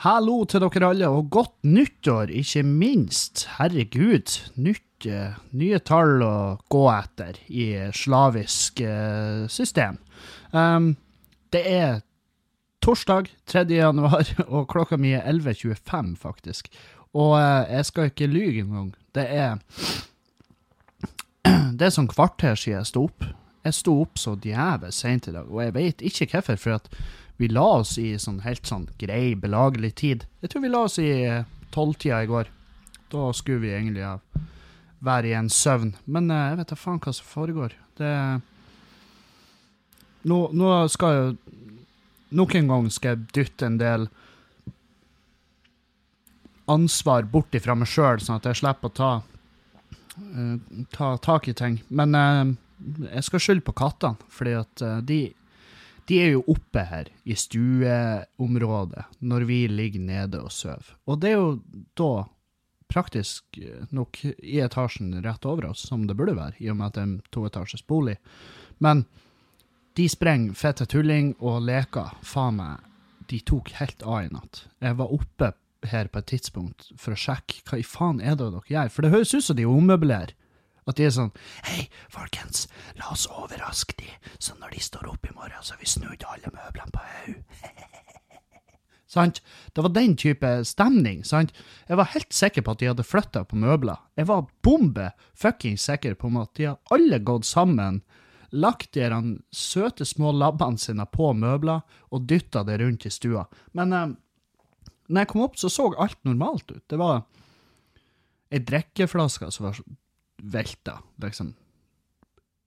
Hallo til dere alle, og godt nyttår, ikke minst. Herregud, nytt, eh, nye tall å gå etter i slavisk eh, system. Um, det er torsdag 3. januar, og klokka mi er 11.25, faktisk. Og eh, jeg skal ikke lyge engang. Det er Det er sånn kvarter siden jeg sto opp. Jeg sto opp så djevel seint i dag, og jeg vet ikke hvorfor. For at vi la oss i sånn helt sånn grei, belagelig tid. Jeg tror vi la oss i eh, tolvtida i går. Da skulle vi egentlig være i en søvn. Men eh, jeg vet da faen hva som foregår. Det Nå, nå skal jeg Nok en gang skal jeg dytte en del ansvar bort ifra meg sjøl, sånn at jeg slipper å ta, uh, ta tak i ting. Men uh, jeg skal skylde på kattene, fordi at uh, de, de er jo oppe her i stueområdet når vi ligger nede og sover. Og det er jo da praktisk nok i etasjen rett over oss, som det burde være, i og med at det er en toetasjes bolig. Men de sprenger fette tulling og leker. Faen meg, de tok helt av i natt. Jeg var oppe her på et tidspunkt for å sjekke hva i faen er det dere gjør, for det høres ut som de ommøblerer. At de er sånn Hei, folkens, la oss overraske de, så når de står opp i morgen, så har vi snudd alle møblene på hodet. sant? Det var den type stemning, sant? Jeg var helt sikker på at de hadde flytta på møbler. Jeg var bombe fuckings sikker på at de hadde alle gått sammen, lagt de søte små labbene sine på møbler og dytta det rundt i stua. Men eh, når jeg kom opp, så så alt normalt ut. Det var ei drikkeflaske som var velta, liksom.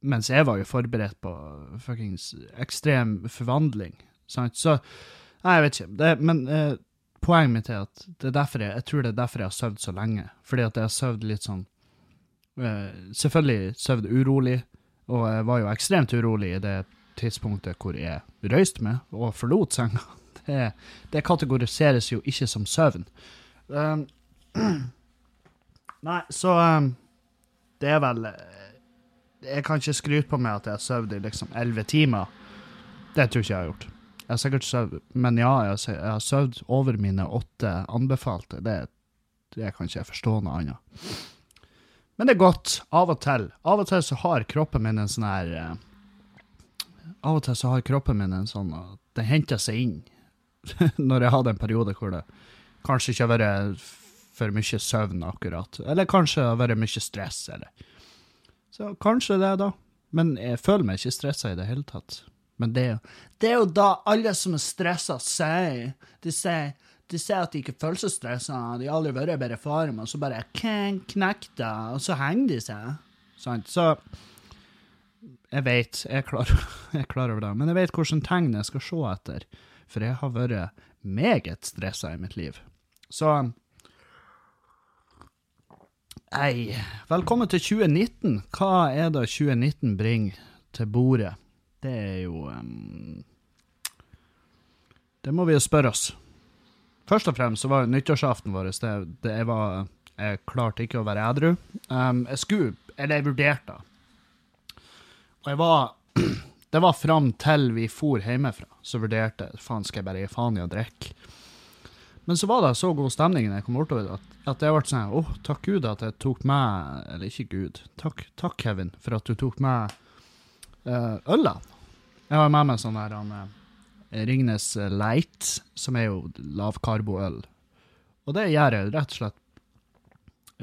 Mens jeg var jo forberedt på fuckings ekstrem forvandling. Sant? Så Nei, jeg vet ikke. Det, men eh, poenget mitt er at det er derfor jeg, jeg tror det er derfor jeg har sovet så lenge. Fordi at jeg har sovet litt sånn eh, Selvfølgelig sovet urolig, og jeg var jo ekstremt urolig i det tidspunktet hvor jeg røyste meg og forlot senga. Det, det kategoriseres jo ikke som søvn. Um, nei, så um, Det er vel Jeg kan ikke skryte på meg at jeg har sovet i liksom elleve timer. Det tror ikke jeg har gjort. Jeg har sikkert sovet, men ja, jeg har, jeg sovet over mine åtte anbefalte. Det, det kan ikke jeg forstå noe annet. Men det er godt, av og til. Av og til så har kroppen min en sånn her eh, Av og til så har kroppen min en sånn den henter seg inn. Når jeg hadde en periode hvor det kanskje ikke har vært for mye søvn akkurat. Eller kanskje har vært mye stress, eller Så kanskje det, da. Men jeg føler meg ikke stressa i det hele tatt. Men det er jo, det er jo da alle som er stressa, sier. De sier de sier at de ikke føler seg stressa, de har aldri vært i bedre form, og så bare knekk det, og så henger de seg. Sant? Så jeg vet, jeg er klar, jeg er klar over det, men jeg vet hvilke tegn jeg skal se etter, for jeg har vært meget stressa i mitt liv. Så Ei, velkommen til 2019. Hva er det 2019 bringer til bordet? Det er jo um, Det må vi jo spørre oss. Først og fremst så var nyttårsaften vår det, det jeg, var, jeg klarte ikke å være edru. Um, jeg skulle Eller jeg vurderte. Og jeg var Det var fram til vi for hjemmefra, så vurderte jeg faen skal jeg bare gi faen i å drikke. Men så var det så god stemning når jeg kom bortover, at, at jeg ble sånn Å, oh, takk Gud at jeg tok med Eller ikke Gud. Takk, takk Kevin, for at du tok med uh, ølene. Jeg har med meg sånn der han, uh, Ringnes Light, som er jo lavkarboøl. Og det gjør jeg rett og slett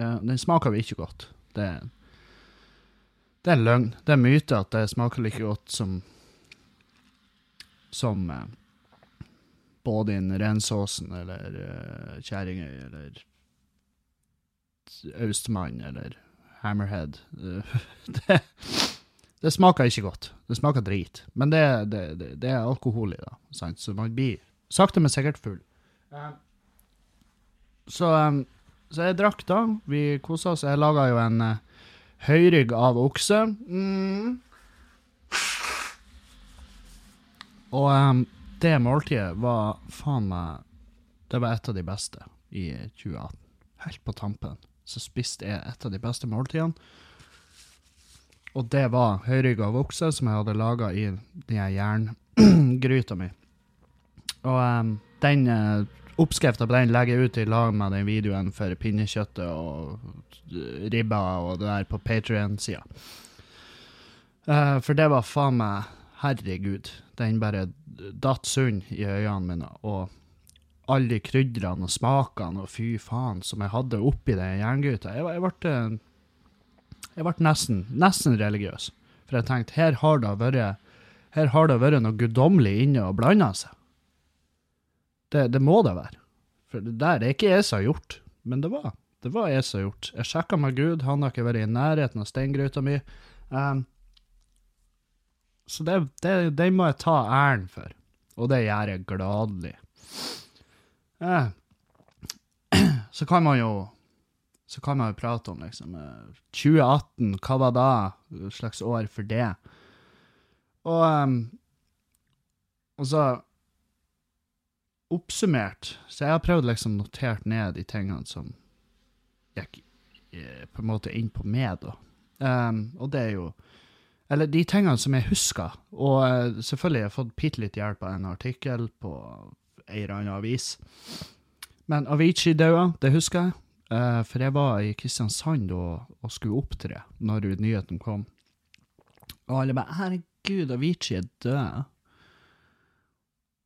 uh, Den smaker jo ikke godt. Det, det er løgn. Det er myte at det smaker like godt som som uh, både inn Rensåsen eller uh, Kjerringøy eller Austmann eller Hammerhead. Uh, det, det, smaker ikke godt. Det smaker drit. Men det, det, det er alkohol i det, sant? så man blir sakte, men sikkert full. Så, um, så jeg drakk da. Vi kosa oss. Jeg laga jo en uh, høyrygg av okse. Mm. Og um, det måltidet var faen meg Det var et av de beste i 2018. Helt på tampen så spiste jeg et av de beste måltidene. Og det var høyrygga av okse som jeg hadde laga i den jerngryta mi. Og um, den uh, Oppskrifta på den legger jeg ut i lag med den videoen for pinnekjøttet og ribba og det der på Patrion-sida. Uh, for det var faen meg Herregud. Den bare datt sund i øynene mine. Og alle de krydderne og smakene og fy faen som jeg hadde oppi den jerngryta. Jeg, jeg ble, jeg ble nesten, nesten religiøs. For jeg tenkte her har det vært, her har det vært noe guddommelig inne og blanda seg. Det, det, må det være. For det der er ikke jeg som har gjort, men det var. Det var jeg som har gjort. Jeg sjekka med Gud, han har ikke vært i nærheten av steingryta mi. Um, så det, det, det, må jeg ta æren for, og det gjør jeg gladelig. Eh. Så kan man jo så kan man jo prate om liksom 2018, hva var da slags år for det? Og, um, og så oppsummert, så jeg har prøvd liksom notert ned de tingene som gikk eh, på en måte inn på meg, da. Um, og det er jo Eller de tingene som jeg husker. Og uh, selvfølgelig har jeg fått bitte litt hjelp av en artikkel på ei eller annen avis. Men Avicii døde, det husker jeg. Uh, for jeg var i Kristiansand og, og skulle opptre når nyheten kom. Og alle bare 'Herregud, Avicii er død'.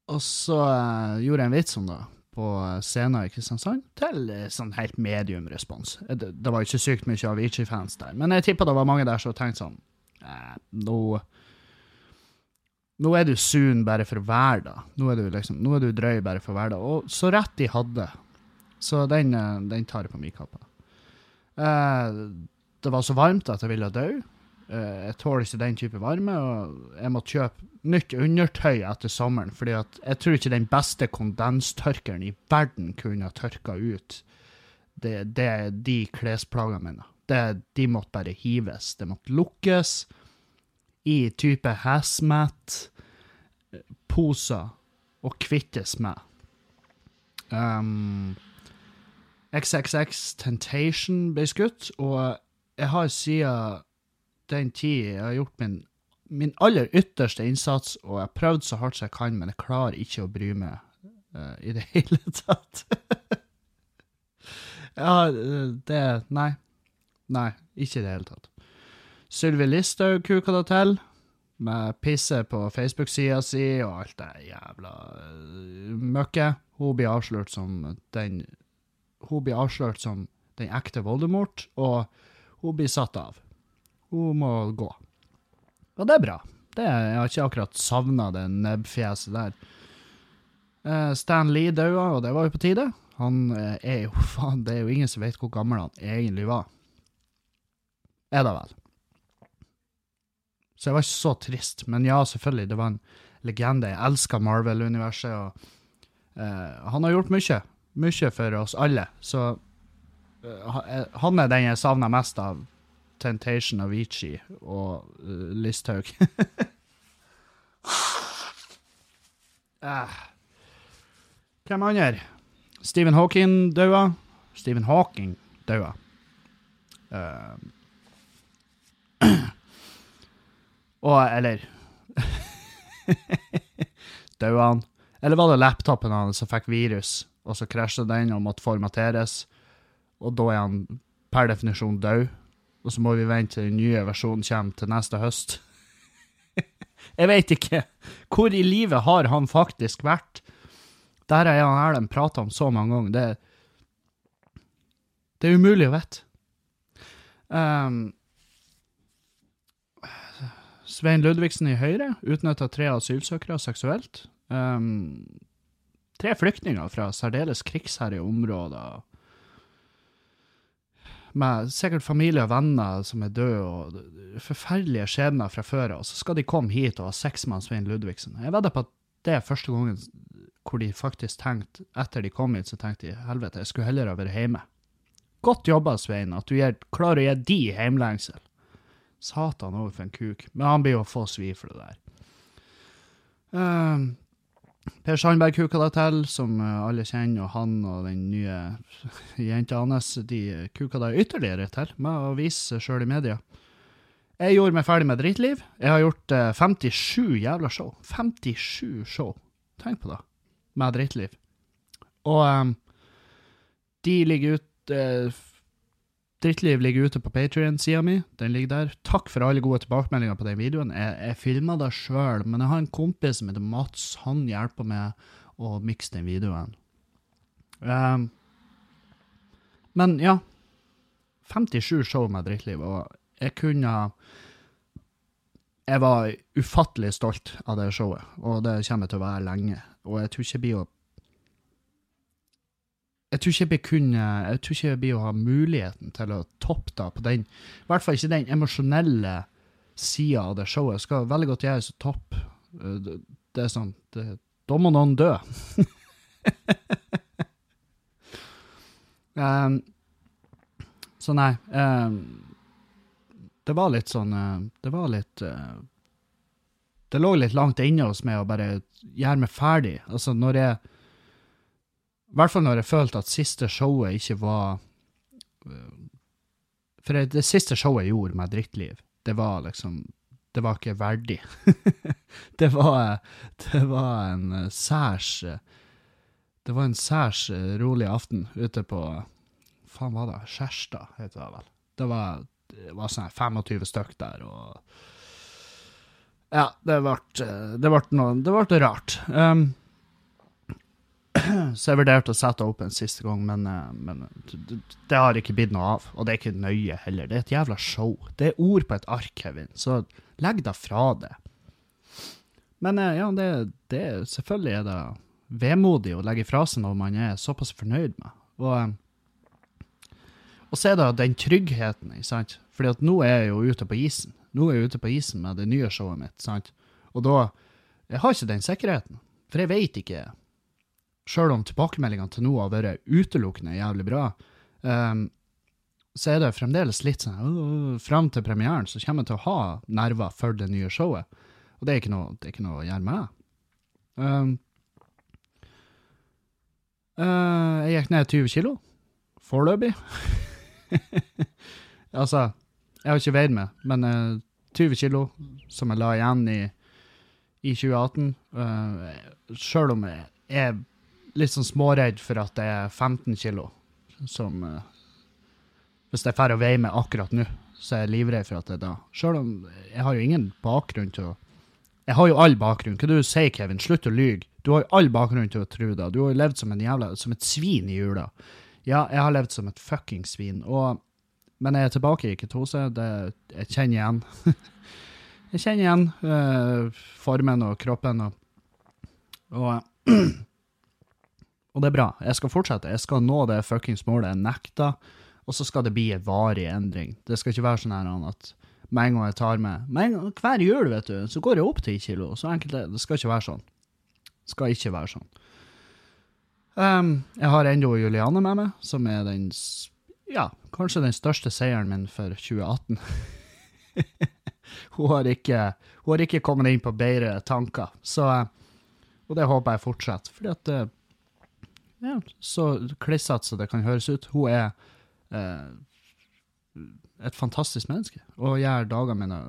Og så uh, gjorde jeg en vits om det på scenen i Kristiansand, til sånn helt medium respons. Det, det var ikke sykt mye Avicii-fans der, men jeg tippa det var mange der som tenkte sånn nå, nå er du sun bare for hver dag. da. Nå er du, liksom, nå er du drøy bare for hver dag. da. Og så rett de hadde. Så den, uh, den tar jeg på min kappe. det var så varmt at jeg ville dø. Eh, jeg tåler ikke den type varme, og jeg måtte kjøpe nytt undertøy etter sommeren, fordi jeg tror ikke den beste kondenstørkeren i verden kunne ha tørka ut det, det, de klesplagene mine. Det, de måtte bare hives. Det måtte lukkes i type hazmat-poser og kvittes med. Um, XXX Tentation ble skutt, og jeg har siden den tid jeg har gjort min, min aller ytterste innsats, og jeg har prøvd så hardt som jeg kan, men jeg klarer ikke å bry meg uh, i det hele tatt. ja, det Nei. Nei, ikke i det hele tatt. Sylvi Listhaug kuka det til, med pisse på Facebook-sida si og alt det jævla uh, møkket. Hun blir avslørt som den Hun blir avslørt som den ekte Voldemort, og hun blir satt av. Hun må gå. Og det er bra. Det, jeg har ikke akkurat savna det nebbfjeset der. Uh, Stan Lee daua, og det var jo på tide. Han uh, er jo faen Det er jo ingen som vet hvor gammel han egentlig var. Er det vel. Så jeg var ikke så trist. Men ja, selvfølgelig, det var en legende. Jeg elsker Marvel-universet, og uh, han har gjort mye. Mye for oss alle. Så han er den jeg savner mest av Temptation Avicii og uh, Listhaug. uh. Hvem andre? Stephen Hawking daua. Stephen Hawking daua. Uh. Og eller Daua han? Eller var det laptopen hans som fikk virus, og så krasja den og måtte formateres, og da er han per definisjon død? og så må vi vente til den nye versjonen kommer til neste høst. jeg vet ikke. Hvor i livet har han faktisk vært? Der har han Erlend prata om så mange ganger. Det, det er umulig å vite. Um, Svein Ludvigsen i Høyre utnytta tre asylsøkere seksuelt. Um, tre flyktninger fra særdeles krigsherjede områder med sikkert familie og venner som er døde, og forferdelige skjebner fra før av, så skal de komme hit og ha sex med Svein Ludvigsen. Jeg vedder på at det er første gangen hvor de faktisk tenkte, etter de kom hit, så tenkte de helvete, jeg skulle heller ha vært hjemme. Godt jobba, Svein, at du gir, klarer å gi de hjemlengsel. Satan òg, for en kuk. Men han blir jo å få svi for det der. Um, Per Sandberg kuka det til, som eh, alle kjenner, og han og den nye jenta hans de kuka det ytterligere til med å vise seg sjøl i media. Jeg gjorde meg ferdig med Drittliv. Jeg har gjort 57 eh, jævla show. 57 show. Tenk på det. Med Drittliv. Og um, de ligger ute uh, Drittliv ligger ute på Patrion-sida mi. Den ligger der. Takk for alle gode tilbakemeldinger på den videoen. Jeg, jeg filma det sjøl, men jeg har en kompis som heter Mats. Han hjelper meg å mikse den videoen. Um, men ja. 57 show med Drittliv, og jeg kunne Jeg var ufattelig stolt av det showet, og det kommer til å være lenge. Og jeg tror ikke jeg blir å jeg tror ikke jeg kunne, jeg tror ikke jeg blir å ha muligheten til å toppe det på den, i hvert fall ikke den emosjonelle sida av det showet. Jeg skal veldig godt gjøres topp. toppe. det, det er sånn Da må noen dø. um, så nei um, Det var litt sånn uh, Det var litt uh, Det lå litt langt inne hos meg å bare gjøre meg ferdig. Altså, når jeg i hvert fall når jeg følte at siste showet ikke var For det siste showet jeg gjorde med Drittliv, det var liksom Det var ikke verdig. det var Det var en særs Det var en særs rolig aften ute på Faen, var det Skjærstad, heter det vel. Det var, det var sånn 25 stykk der, og Ja, det ble, det ble, noe, det ble rart. Um, så jeg vurderte å sette opp en siste gang, men, eh, men, det har ikke blitt noe av. Og det er ikke nøye heller. Det er et jævla show. Det er ord på et ark, Kevin, så legg deg fra det. Men eh, ja, det, det, selvfølgelig er det vemodig å legge fra seg noe man er såpass fornøyd med. Og, eh, og så er det den tryggheten, ikke sant. Fordi at nå er jeg jo ute på isen. Nå er jeg ute på isen med det nye showet mitt, sant. Og da Jeg har ikke den sikkerheten. For jeg veit ikke sjøl om tilbakemeldingene til nå har vært utelukkende jævlig bra, um, så er det fremdeles litt sånn uh, Fram til premieren så kommer jeg til å ha nerver for det nye showet. Og det er ikke noe, er ikke noe å gjøre med. Um, uh, jeg gikk ned 20 kilo. Foreløpig. altså, jeg har ikke veid meg, men uh, 20 kilo som jeg la igjen i, i 2018. Uh, Sjøl om jeg er litt sånn småredd for at det er 15 kilo som uh, Hvis jeg drar og veier meg akkurat nå, så er jeg livredd for at det er da. Sjøl om jeg har jo ingen bakgrunn til å Jeg har jo all bakgrunn. Hva du sier Kevin? Slutt å lyge. Du har jo all bakgrunn til å tro det. Du har jo levd som en jævla Som et svin i jula. Ja, jeg har levd som et fucking svin. Og, men jeg er tilbake i ketose. Det, jeg kjenner igjen. jeg kjenner igjen uh, formen og kroppen og, og Og det er bra. Jeg skal fortsette. Jeg skal nå det fuckings målet jeg nekta, og så skal det bli en varig endring. Det skal ikke være sånn at med en gang jeg tar med gang, Hver jul, vet du, så går jeg opp ti kilo. Så enkelt det. Det skal ikke være sånn. Det skal ikke være sånn. Um, jeg har ennå Juliane med meg, som er den ja, kanskje den største seieren min for 2018. hun, har ikke, hun har ikke kommet inn på bedre tanker, så Og det håper jeg fortsetter, fordi at eh, ja, så klissete som det kan høres ut, hun er eh, et fantastisk menneske og gjør dagene mine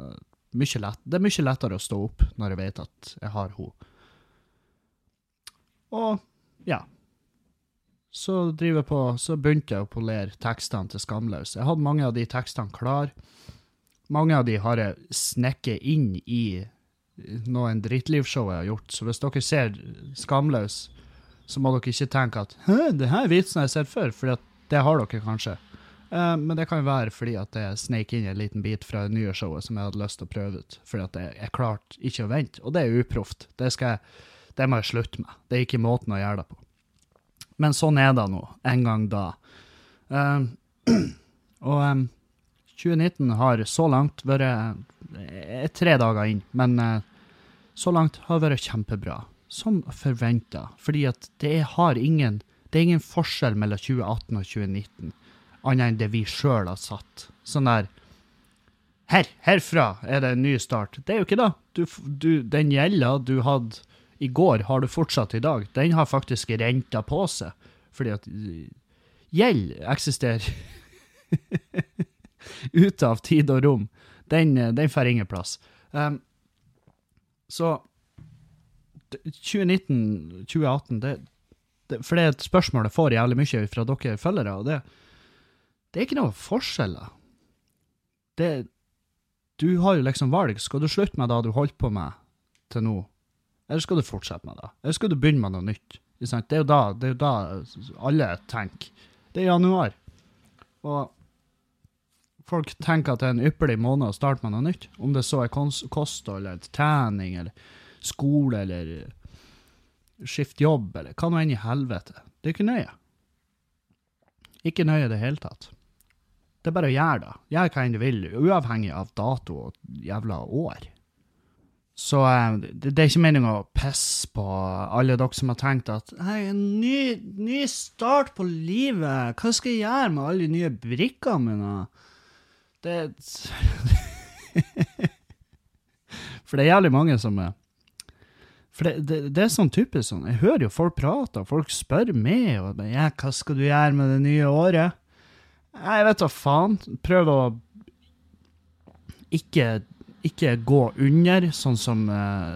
mye lett. Det er mye lettere å stå opp når jeg vet at jeg har henne. Og ja. Så driver jeg på, så begynte jeg å polere tekstene til Skamløs. Jeg hadde mange av de tekstene klar. Mange av de har jeg snekket inn i noen drittlivshow jeg har gjort. Så hvis dere ser Skamløs, så må dere ikke tenke at Hæ, er vitsen jeg har sett før, for det har dere kanskje. Uh, men det kan jo være fordi at jeg sneik inn en liten bit fra det nye showet som jeg hadde lyst til å prøve ut. Fordi at jeg, jeg klarte ikke å vente. Og det er uproft. Det, det må jeg slutte med. Det er ikke måten å gjøre det på. Men sånn er det nå. En gang da. Uh, og um, 2019 har så langt vært uh, tre dager inn, men så langt har vært kjempebra som forventa. Fordi at det har ingen Det er ingen forskjell mellom 2018 og 2019, annet enn det vi sjøl har satt. Sånn der Her, herfra er det en ny start. Det er jo ikke det. Du, du, den gjelda du hadde i går, har du fortsatt i dag. Den har faktisk renta på seg. Fordi at gjeld eksisterer ute av tid og rom. Den, den får ingen plass. Um, så 2019-2018, det, Det, for det jeg får jævlig mye fra dere følgere, og det, det er ikke noe forskjeller. Det, du har jo liksom valg. Skal du slutte med det du holdt på med til nå, eller skal du fortsette med det? Eller skal du begynne med noe nytt? Det er jo da, det er jo da alle tenker. Det er januar. Og folk tenker at det er en ypperlig måned å starte med noe nytt. Om det så er kosthold eller trening eller skole eller skifte jobb eller hva nå enn i helvete. Det er ikke nøye. Ikke nøye i det hele tatt. Det er bare å gjøre det. Gjør hva enn du vil, uavhengig av dato og jævla år. Så eh, det, er ikke meningen å pisse på alle dere som har tenkt at Hei, en ny, ny start på livet, hva skal jeg gjøre med alle de nye brikkene mine? Det For det er jævlig mange som er For det, det, det, er sånn typisk sånn Jeg hører jo folk prate, og folk spør meg og ja, hva skal du gjøre med det nye året? Jeg vet da faen. Prøv å ikke ikke gå under, sånn som eh,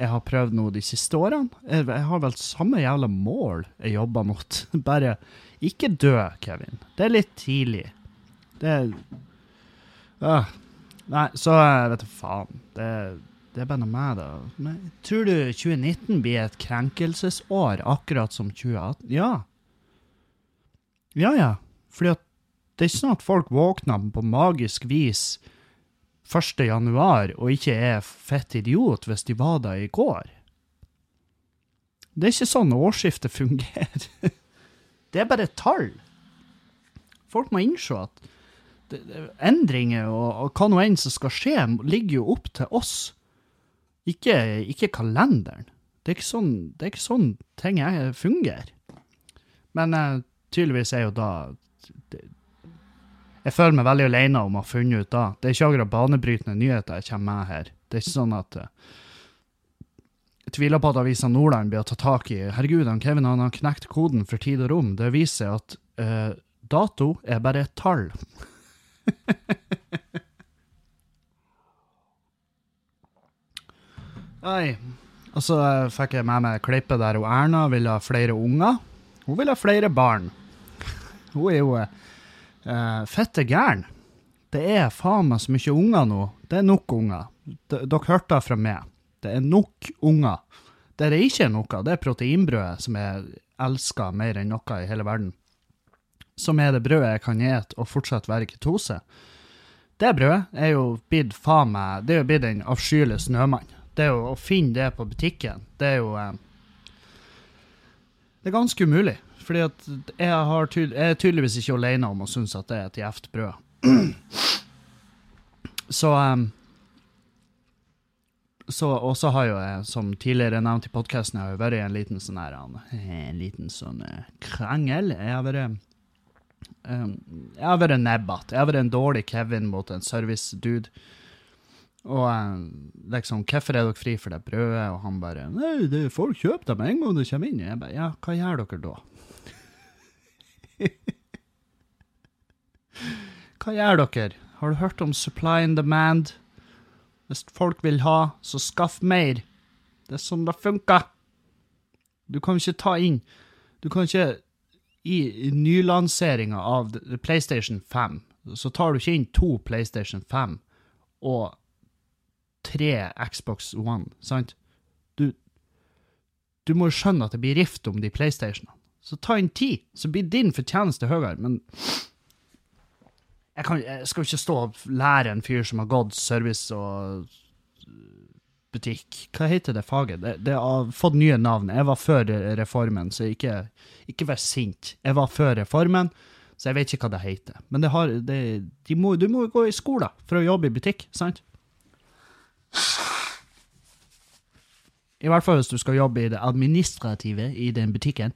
jeg har prøvd nå de siste årene. Jeg, jeg har vel samme jævla mål jeg jobber mot. Bare ikke dø, Kevin. Det er litt tidlig. Det er øh. Nei, så jeg vet du faen. Det, det er bare noe med det. Men tror du 2019 blir et krenkelsesår, akkurat som 2018? Ja. Ja, ja. Fordi at det er ikke sånn at folk våkner på magisk vis 1. januar og ikke er fett idiot hvis de var der i går. Det er ikke sånn årsskiftet fungerer. Det er bare tall. Folk må innse at endringer og, og, hva nå enn som skal skje, ligger jo opp til oss, ikke, ikke kalenderen. Det er ikke sånn, det er ikke sånn ting fungerer. Men uh, tydeligvis er jo da det, jeg føler meg veldig alene om å ha funnet ut da. Det er ikke akkurat banebrytende nyheter jeg kommer med her. Det er ikke sånn at uh, Jeg tviler på at Avisa Nordland blir å ta tak i Herregud, han Kevin han har knekt koden for tid og rom. Det viser at uh, dato er bare et tall. Nei. Og så uh, fikk jeg med meg klippet der og Erna vil ha flere unger. Hun vil ha flere barn. Hun er jo Uh, fette gæren. Det er faen meg så mye unger nå. Det er nok unger. Dere hørte det fra meg. Det er nok unger. Det er ikke noe, det er proteinbrødet som jeg elsker mer enn noe i hele verden. Som er det brødet jeg kan ete og fortsatt være ketose. Det brødet er jo blitt faen meg Det er jo blitt en avskyelig snømann. Det jo å finne det på butikken, det er jo eh, Det er ganske umulig. Fordi at jeg, tydel jeg er tydeligvis ikke alene om å synes at det er et gjevt brød. Så um, så, Og så har jo jeg, som tidligere nevnt i podkasten, jeg har vært i en liten sånn her, en liten sånn krangel. Jeg har vært um, Jeg har vært nebbete. Jeg har vært en dårlig Kevin mot en service-dude. Og um, liksom, hvorfor er dere fri for det brødet? Og han bare Nei, det, folk kjøper det med en gang det kommer inn. Jeg bare, ja, hva gjør dere da? Hva gjør dere? Har du hørt om supply and demand? Hvis folk vil ha, så skaff mer. Det er sånn det funker. Du kan ikke ta inn Du kan ikke I nylanseringa av PlayStation 5, så tar du ikke inn to PlayStation 5 og tre Xbox One, sant? Du, du må jo skjønne at det blir rift om de PlayStationene. Så ta inn ti, så blir din fortjeneste høyere. Men jeg, kan, jeg skal ikke stå og lære en fyr som har gått service og butikk. Hva heter det faget? Det, det, har fått nye navn. Jeg var før reformen, så ikke, ikke vær sint. Jeg var før reformen, så jeg vet ikke hva det heter. Men det har, det, de må, du må gå i skole for å jobbe i butikk, sant? I hvert fall hvis du skal jobbe i det administrative i den butikken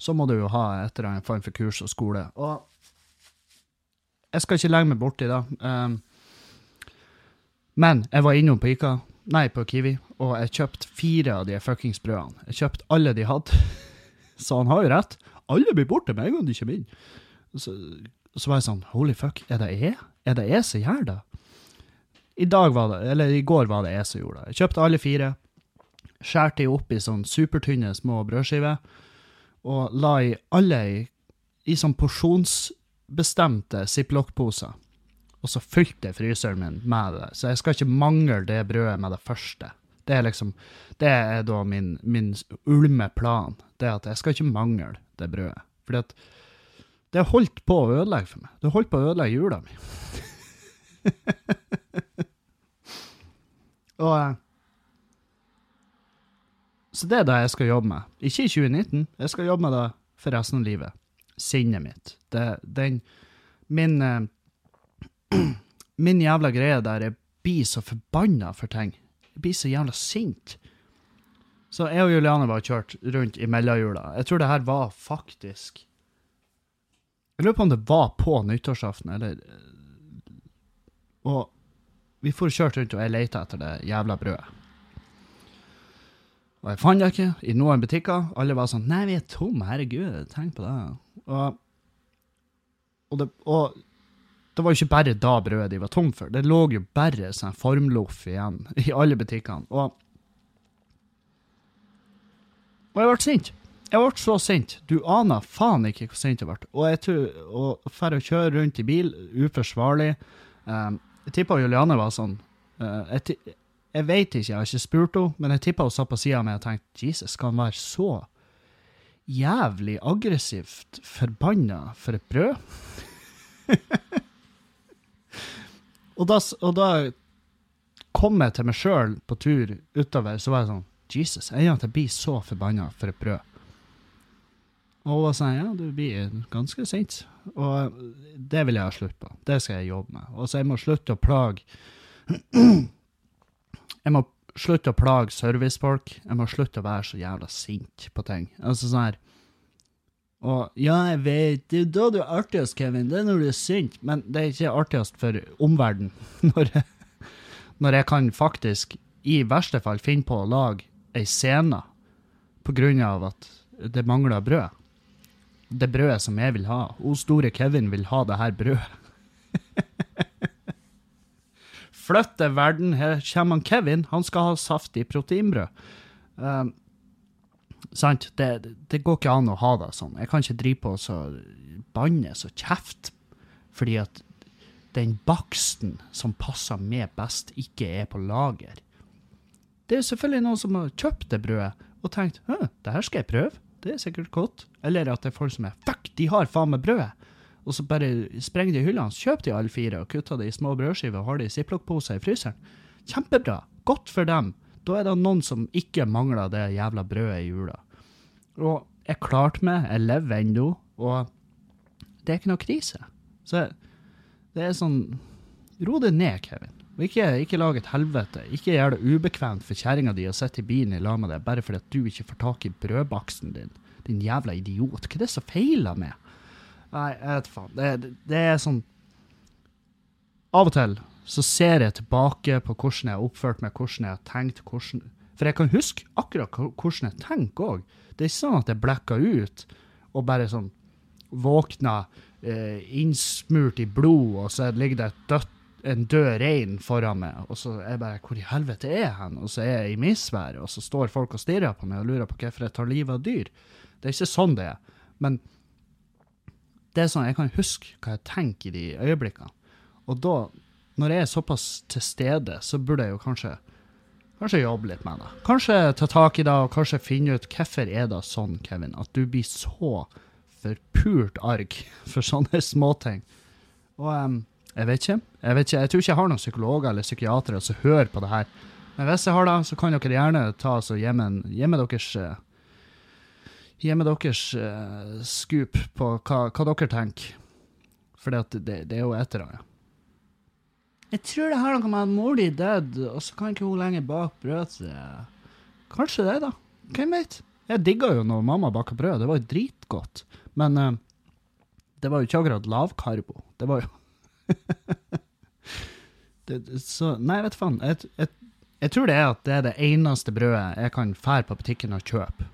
så må du jo ha et eller annet form for kurs og skole. Og jeg skal ikke legge meg borti det. Um, men jeg var innom på Ica, nei, på Kiwi, og jeg kjøpte fire av de fuckings brødene. Jeg kjøpte alle de hadde. Så han har jo rett. Alle blir borte med en gang de kommer inn. Så, så var jeg sånn, holy fuck, er det jeg? Er det jeg som gjør det? I dag var det, eller i går var det jeg som gjorde det. Jeg kjøpte alle fire, skjærte de opp i sånn supertynne små brødskiver og la i alle i, i sånn porsjonsbestemte ziplock-poser. Og så fylte jeg fryseren min med det. Så jeg skal ikke mangle det brødet med det første. Det er liksom, det er da min, min ulme plan. Det at jeg skal ikke mangle det brødet. Fordi at det holdt på å ødelegge for meg. Det holdt på å ødelegge jula mi. og eh, Så det er det jeg skal jobbe med. Ikke i 2019, jeg skal jobbe med det for resten av livet. Sinnet mitt. Det, den Min eh, Min jævla greie der jeg blir så forbanna for ting. Jeg blir så jævla sint. Så jeg og Juliane var kjørt rundt i mellomjula. Jeg tror det her var faktisk Jeg lurer på om det var på nyttårsaften, eller Og vi for kjørt rundt, og jeg leita etter det jævla brødet. Og jeg fant det ikke i noen butikker. Alle var sånn 'Nei, vi er tomme, herregud, tenk på det'. Og, og, det, og det var jo ikke bare da brødet de var tom for. Det lå jo bare sånn formloff igjen i alle butikkene. Og, og jeg ble sint. Jeg ble så sint. Du aner faen ikke hvor sint jeg ble. Og jeg tror, og for å kjøre rundt i bil, uforsvarlig um, Jeg tippa Juliane var sånn uh, jeg, jeg vet ikke, jeg har ikke spurt henne, men jeg tippa hun satt på sida meg og tenkte Jesus, skal han være så jævlig aggressivt forbanna for et brød? og, da, og da kom jeg til meg sjøl på tur utover, så var jeg sånn Jesus, jeg er at jeg blir så forbanna for et brød. Og var sånn, ja, du blir ganske sint. Og det vil jeg ha slutt på. Det skal jeg jobbe med. Og så jeg må slutte å plage Jeg må slutte å plage servicefolk. Jeg må slutte å være så jævla sint på ting. Altså sånn her og ja, jeg vet, det er da du er artigst, Kevin. Det er når du er sint. Men det er ikke artigst for omverdenen. Når, jeg- når jeg kan faktisk, i verste fall, finne på å lage ei scene på grunn av at det mangler brød. Det brødet som jeg vil ha. O store Kevin vil ha det her brødet. Flytte verden, her kommer han Kevin. Han skal ha saftig proteinbrød. Um, sant? Det, det går ikke an å ha det sånn. Jeg kan ikke drive på så bannes og kjefte fordi at den baksten som passer meg best, ikke er på lager. Det er selvfølgelig noen som har kjøpt det brødet og tenkt Hø, det her skal jeg prøve, det er sikkert godt. Eller at det er folk som er fuck, de har faen meg brødet. Og så bare sprenger de hyllene, kjøper de alle fire og kutter det i små brødskiver og har det i ziplock-poser i fryseren. Kjempebra. Godt for dem. Da er det noen som ikke mangler det jævla brødet i jula. Og jeg klarte meg, jeg lever ennå, og det er ikke noe krise. Så det er sånn Ro deg ned, Kevin. Og ikke, ikke lag et helvete. Ikke gjør det ubekvemt for kjerringa di å sitte i bilen i lag med deg bare fordi at du ikke får tak i brødbaksten din. Din jævla idiot. Hva er det som feiler med? Nei, jeg vet faen. Det, det, er sånn Av og til så ser jeg tilbake på hvordan jeg har oppført meg, hvordan jeg har tenkt, hvordan For jeg kan huske akkurat hvordan jeg tenker òg. Det er ikke sånn at jeg blekker ut og bare sånn våkna eh, innsmurt i blod, og så ligger det et dødt, en død rein foran meg, og så er jeg bare Hvor i helvete er jeg hen? Og så er jeg i misværet, og så står folk og stirrer på meg og lurer på hvorfor jeg tar livet av dyr. Det er ikke sånn det er. Men det er sånn, jeg kan huske hva jeg tenker i de øyeblikkene. Og da, når jeg er såpass til stede, så burde jeg jo kanskje Kanskje jobbe litt med det. Kanskje ta tak i det, og kanskje finne ut hvorfor er det sånn, Kevin, at du blir så forpult arg for sånne småting. Og em, jeg vet ikke. Jeg vet ikke, jeg tror ikke jeg har noen psykologer eller psykiatere som hører på det her. Men hvis jeg har det, så kan dere gjerne ta oss og gi meg deres eh, Gi meg deres uh, scoop på hva, hva dere tenker. For det, det er jo et eller annet. Jeg tror det har noe med at mor di døde, død, og så kan ikke hun lenger bake brød til Kanskje det, da. Hvem vet? Jeg digga jo når mamma baka brød, det var jo dritgodt. Men uh, det var jo ikke akkurat lavkarbo. Det var jo det, det- Så Nei, vet faen. Jeg, jeg, jeg tror det er at det er det eneste brødet jeg kan fære på butikken og kjøpe.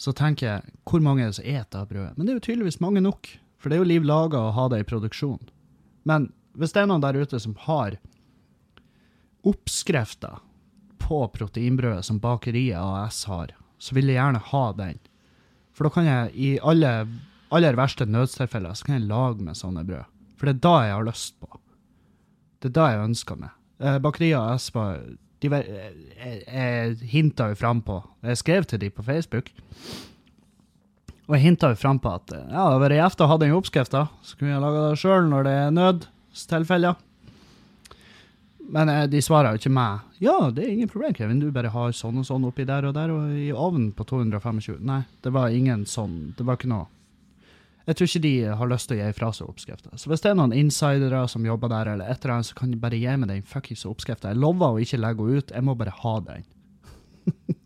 Så tenker jeg, hvor mange er det som spiser av brødet? Men det er jo tydeligvis mange nok, for det er jo liv laga å ha det i produksjon. Men hvis det er noen der ute som har oppskrifter på proteinbrødet som Bakeriet AS har, så vil jeg gjerne ha den. For da kan jeg i alle aller verste nødstilfeller så kan jeg lage meg sånne brød. For det er da jeg har lyst på. Det er da jeg ønsker meg. Eh, Bakeria og Espa de, jeg, jeg hinta jo frampå Jeg skrev til de på Facebook. Og jeg hinta jo frampå at eh, ja, det vært gjevt å ha den oppskrifta. Så kunne jeg laga det sjøl når det er nødstilfeller. Men eh, de svarer jo ikke meg. Ja, det er ingen problem, Kevin. Du bare har sånn og sånn oppi der og der, og i ovnen på 225. Nei, det var ingen sånn. Det var ikke noe Jeg tror ikke de har lyst til å gi fra seg oppskrifter. Så hvis det er noen insidere som jobber der, eller et eller annet, så kan de bare gi meg den fuckings oppskrifta. Jeg lover å ikke legge henne ut, jeg må bare ha den.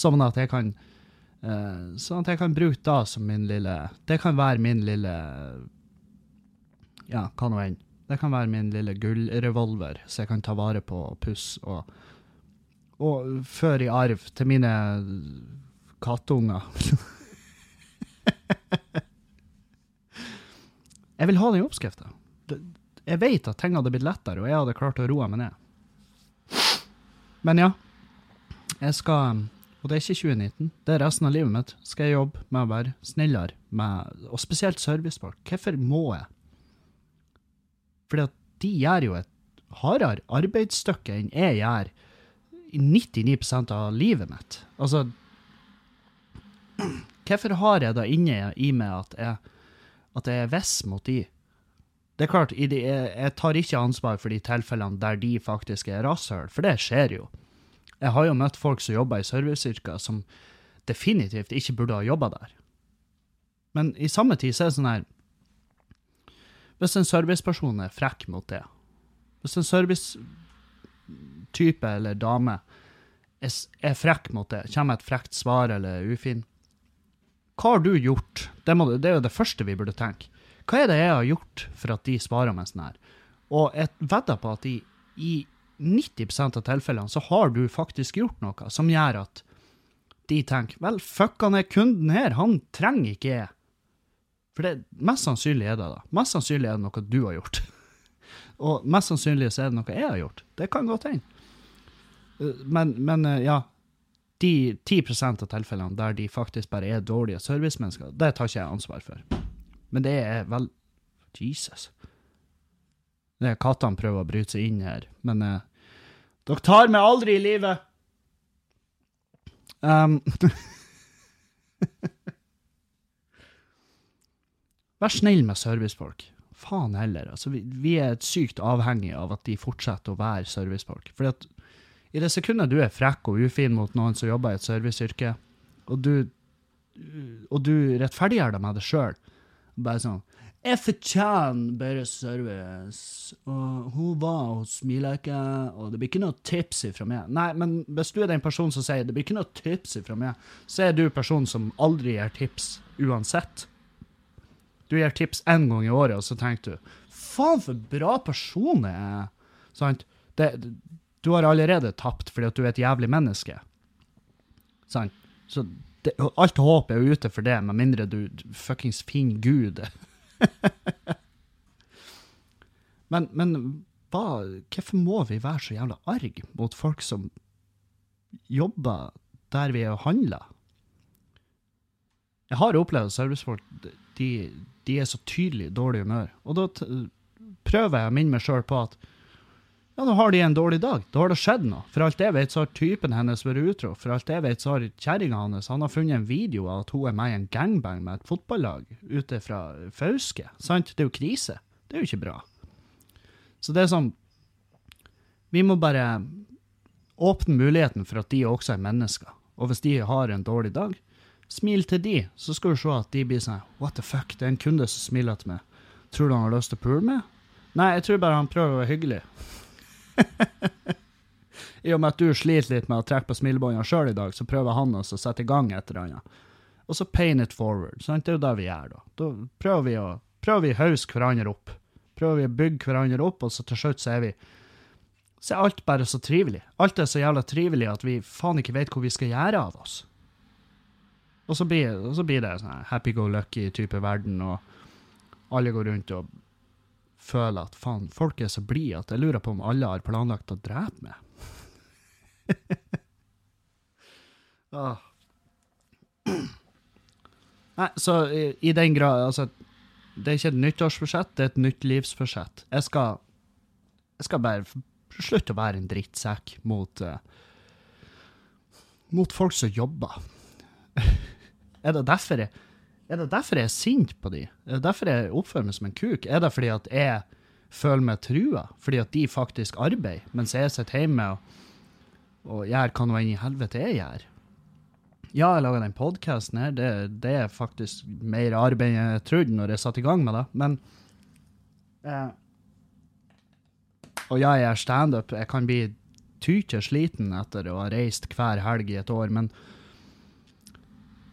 sånn at jeg kan uh, Sånn at jeg kan bruke da som min lille Det kan være min lille Ja, hva nå enn. Det kan være min lille gullrevolver, så jeg kan ta vare på puss og, og føre i arv til mine kattunger. jeg vil ha den oppskrifta. Jeg vet at ting hadde blitt lettere, og jeg hadde klart å roe meg ned. Men ja, jeg skal Og det er ikke 2019, det er resten av livet mitt. Skal jeg jobbe med å være snillere med Og spesielt servicefolk. Hvorfor må jeg? Fordi at de gjør jo et hardere arbeidsstykke enn jeg gjør i 99% av livet mitt. Altså Hvorfor har jeg da inne i meg at jeg, at jeg er hvis mot de? Det er klart, jeg, tar ikke ansvar for de tilfellene der de faktisk er rasshøl, for det skjer jo. Jeg har jo møtt folk som jobber i serviceyrker som definitivt ikke burde ha jobba der. Men i samme tid så er det sånn her hvis en serviceperson er frekk mot det, hvis en servicetype eller dame er, frekk mot det, kommer et frekt svar eller ufin, hva har du gjort? Det, må, det er jo det første vi burde tenke. Hva er det jeg har gjort for at de svarer meg sånn her? Og jeg vedder på at i, i 90% av tilfellene så har du faktisk gjort noe som gjør at de tenker vel, fuck han er kunden her, han trenger ikke jeg. For det, mest sannsynlig er det da. Mest sannsynlig er det noe du har gjort. Og mest sannsynlig så er det noe jeg har gjort. Det kan godt hende. Eh, Men, men eh, ja, de 10% av tilfellene der de faktisk bare er dårlige servicemennesker, det tar ikke jeg ansvar for. Men det er vel Jesus. Det er kattene prøver å bryte seg inn her, men eh, dere tar meg aldri i livet! Um, Vær snill med servicefolk. Faen heller. Altså, vi, vi er sykt avhengige av at de fortsetter å være servicefolk. Fordi at i det sekundet du er frekk og ufin mot noen som jobber i et serviceyrke, og du, og du rettferdiggjør det med det sjøl, bare sånn jeg fortjener bedre service, og hun var hos smiler ikke, og det blir ikke noe tips ifra meg. Nei, men hvis du er den personen som sier det blir ikke noe tips ifra meg, så er du personen som aldri gir tips uansett. Du gir tips én gang i året, og så tenker du faen, for bra person jeg er. Sant? Det, du har allerede tapt fordi at du er et jævlig menneske. Sant? Så det, alt håp er jo ute for det, med mindre du fuckings finner Gud. men men hva, hvorfor må vi være så jævla arg mot folk som jobber der vi er og handler? Jeg har opplevd servicefolk de, de er så tydelig i dårlig humør. Og da prøver jeg å minne meg sjøl på at ja, nå har de en dårlig dag. Da har det skjedd noe. For alt jeg vet, så har typen hennes vært utro. For alt jeg vet, så har kjerringa hans han har funnet en video av at hun er med i en gangbang med et fotballag ute fra Fauske. Sant? Det er jo krise. Det er jo ikke bra. Så det er sånn Vi må bare åpne muligheten for at de også er mennesker. Og hvis de har en dårlig dag, smil til de, så skal du se at de blir sånn What the fuck, det er en kunde som smiler til meg. Tror du han har lyst til å pule meg? Nei, jeg tror bare han prøver å være hyggelig. I og med at du sliter litt med å trekke på smilebåndene sjøl i dag, så prøver han også å sette i gang et eller annet. Og så pain it forward. Sant? Det er jo det vi gjør, da. Da prøver vi å prøver vi hauske hverandre opp. Prøver vi å bygge hverandre opp, og så til slutt så er vi Så er alt bare så trivelig. Alt er så jævla trivelig at vi faen ikke vet hvor vi skal gjøre av oss. Og så blir, og så blir det sånn happy-go-lucky-type verden, og alle går rundt og føler at faen, folk er så blide at jeg lurer på om alle har planlagt å drepe meg. ah. Nei, så i, i den grad Altså, det er ikke et nyttårsforsett, det er et nytt livsforsett. Jeg skal Jeg skal bare slutte å være en drittsekk mot uh, Mot folk som jobber. er det derfor jeg er det derfor jeg er sint på de? Er det derfor jeg oppfører meg som en kuk? Er det fordi at jeg føler meg trua? Fordi at de faktisk arbeider, mens jeg sitter hjemme og, og gjør hva nå enn i helvete jeg gjør? Ja, jeg laga den podkasten her, det, det er faktisk mer arbeid enn jeg trodde når jeg satte i gang med det, men eh, Og ja, jeg er standup, jeg kan bli tykje sliten etter å ha reist hver helg i et år, men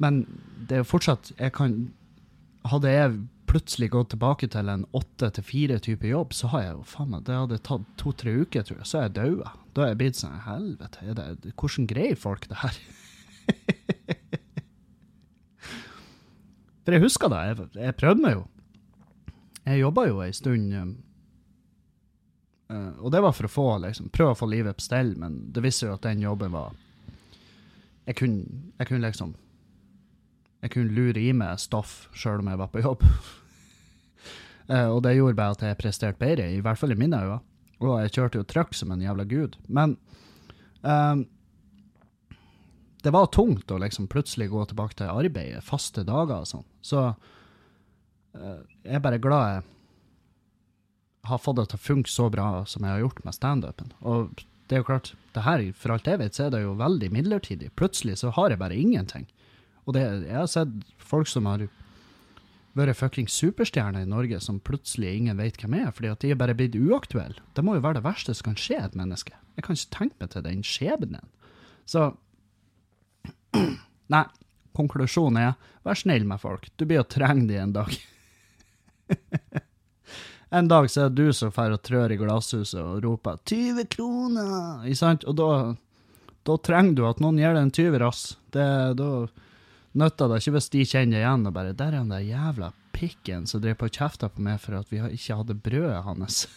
men det er jo fortsatt jeg kan, Hadde jeg plutselig gått tilbake til en åtte til fire type jobb, så har jeg jo faen meg Det hadde tatt to-tre uker, tror jeg, så er jeg daua. Da er jeg blitt sånn Helvete, det, hvordan greier folk det her? For jeg husker det, jeg, jeg prøvde meg jo. Jeg jobba jo ei stund eh, Og det var for å få, liksom, prøve å få livet på stell, men det viste jo at den jobben var Jeg kunne, jeg kunne liksom Jeg kunne lure i meg stoff sjøl om jeg var på jobb. uh, og det gjorde bare at jeg presterte bedre, i hvert fall i mine øyne. Og jeg kjørte jo trøkk som en jævla gud. Men um, det var tungt å liksom plutselig gå tilbake til arbeidet, faste dager og sånn. Så uh, jeg er bare glad jeg har fått det til å funke så bra som jeg har gjort med standupen. Og det er jo klart, det her, for alt jeg vet, så er det jo veldig midlertidig. Plutselig så har jeg bare ingenting. Og det, jeg har sett folk som har vært fuckings superstjerner i Norge, som plutselig ingen vet hvem er, fordi at de er bare blitt uaktuelle. Det må jo være det verste som kan skje et menneske. Jeg kan ikke tenke meg til den skjebnen. Så Nei, konklusjonen er vær snill med folk. Du blir å trenge de en dag. en dag så er det du som drar og trør i glasshuset og roper 20 kroner! Ikke sant? Og da, da trenger du at noen gir deg en tyver, ass. Det, da nytter det ikke hvis de kjenner igjen og bare 'Der er han der jævla pikken som drev på og kjefta på meg for at vi ikke hadde brødet hans'.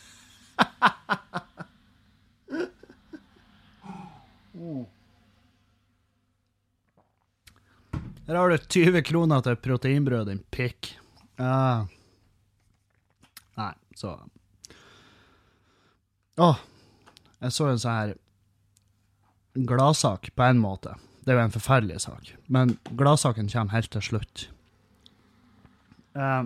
Her har du 20 kroner til proteinbrød, din pikk. Uh, Nei, så Å, jeg så en sånn her gladsak, på en måte. Det er jo en forferdelig sak, men gladsaken kommer helt til slutt. Eh,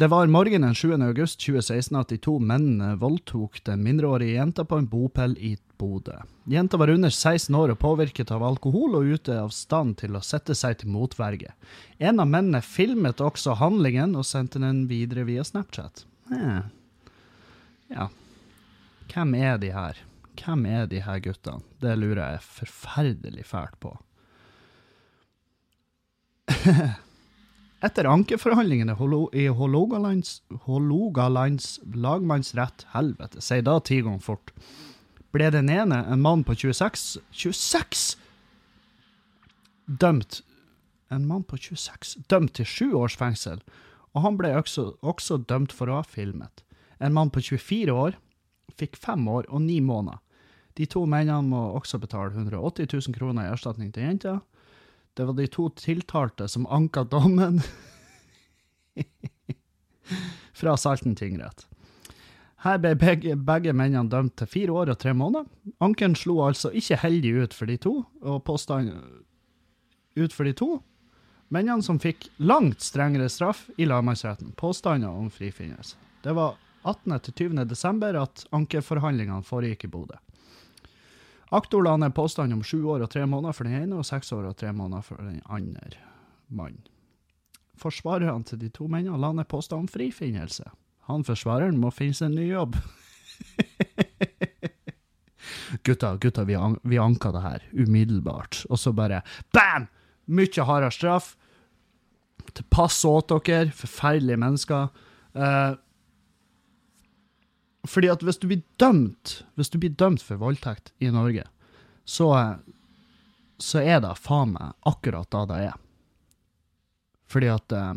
det var morgenen 7. august 2016 at de to mennene voldtok den mindreårige jenta på en bopel i Bodø. Jenta var under 16 år og påvirket av alkohol og ute av stand til å sette seg til motverge. En av mennene filmet også handlingen og sendte den videre via Snapchat. Eh. Ja. Hvem er de her? Hvem er de her guttene? Det lurer jeg forferdelig fælt på. Etter ankeforhandlingene i Hålogalands, Hålogalands lagmannsrett Helvete, si da ti ganger fort. Ble den ene, en mann på 26 26! Dømt En mann på 26 dømt til sju års fengsel, og han ble også, også dømt for å ha filmet. En mann på 24 år fikk fem år og ni måneder. De to mennene må også betale 180 000 kroner i erstatning til jenta. Det var de to tiltalte som anka dommen fra Salten tingrett. Her ble begge, begge mennene dømt til fire år og tre måneder. Anken slo altså ikke heldig ut for de to, og påstanden ut for de to. Mennene som fikk langt strengere straff i lagmannsretten. Påstander om frifinnelse. Det var 18. til 20. desember at ankeforhandlingene foregikk i Bodø. Aktor la ned påstand om sju år og tre måneder for den ene og seks år og tre måneder for den andre mannen. Forsvarerne til de to mennene la ned påstand om frifinnelse. Han forsvareren må finne seg en ny jobb. gutta, gutta, vi, an vi anka det her umiddelbart. Og så bare bam! Mye hardere straff. Pass åt dere, forferdelige mennesker. Eh, fordi at hvis du blir dømt, hvis du blir dømt for voldtekt i Norge, så, så er det faen meg akkurat da det er. Fordi at eh,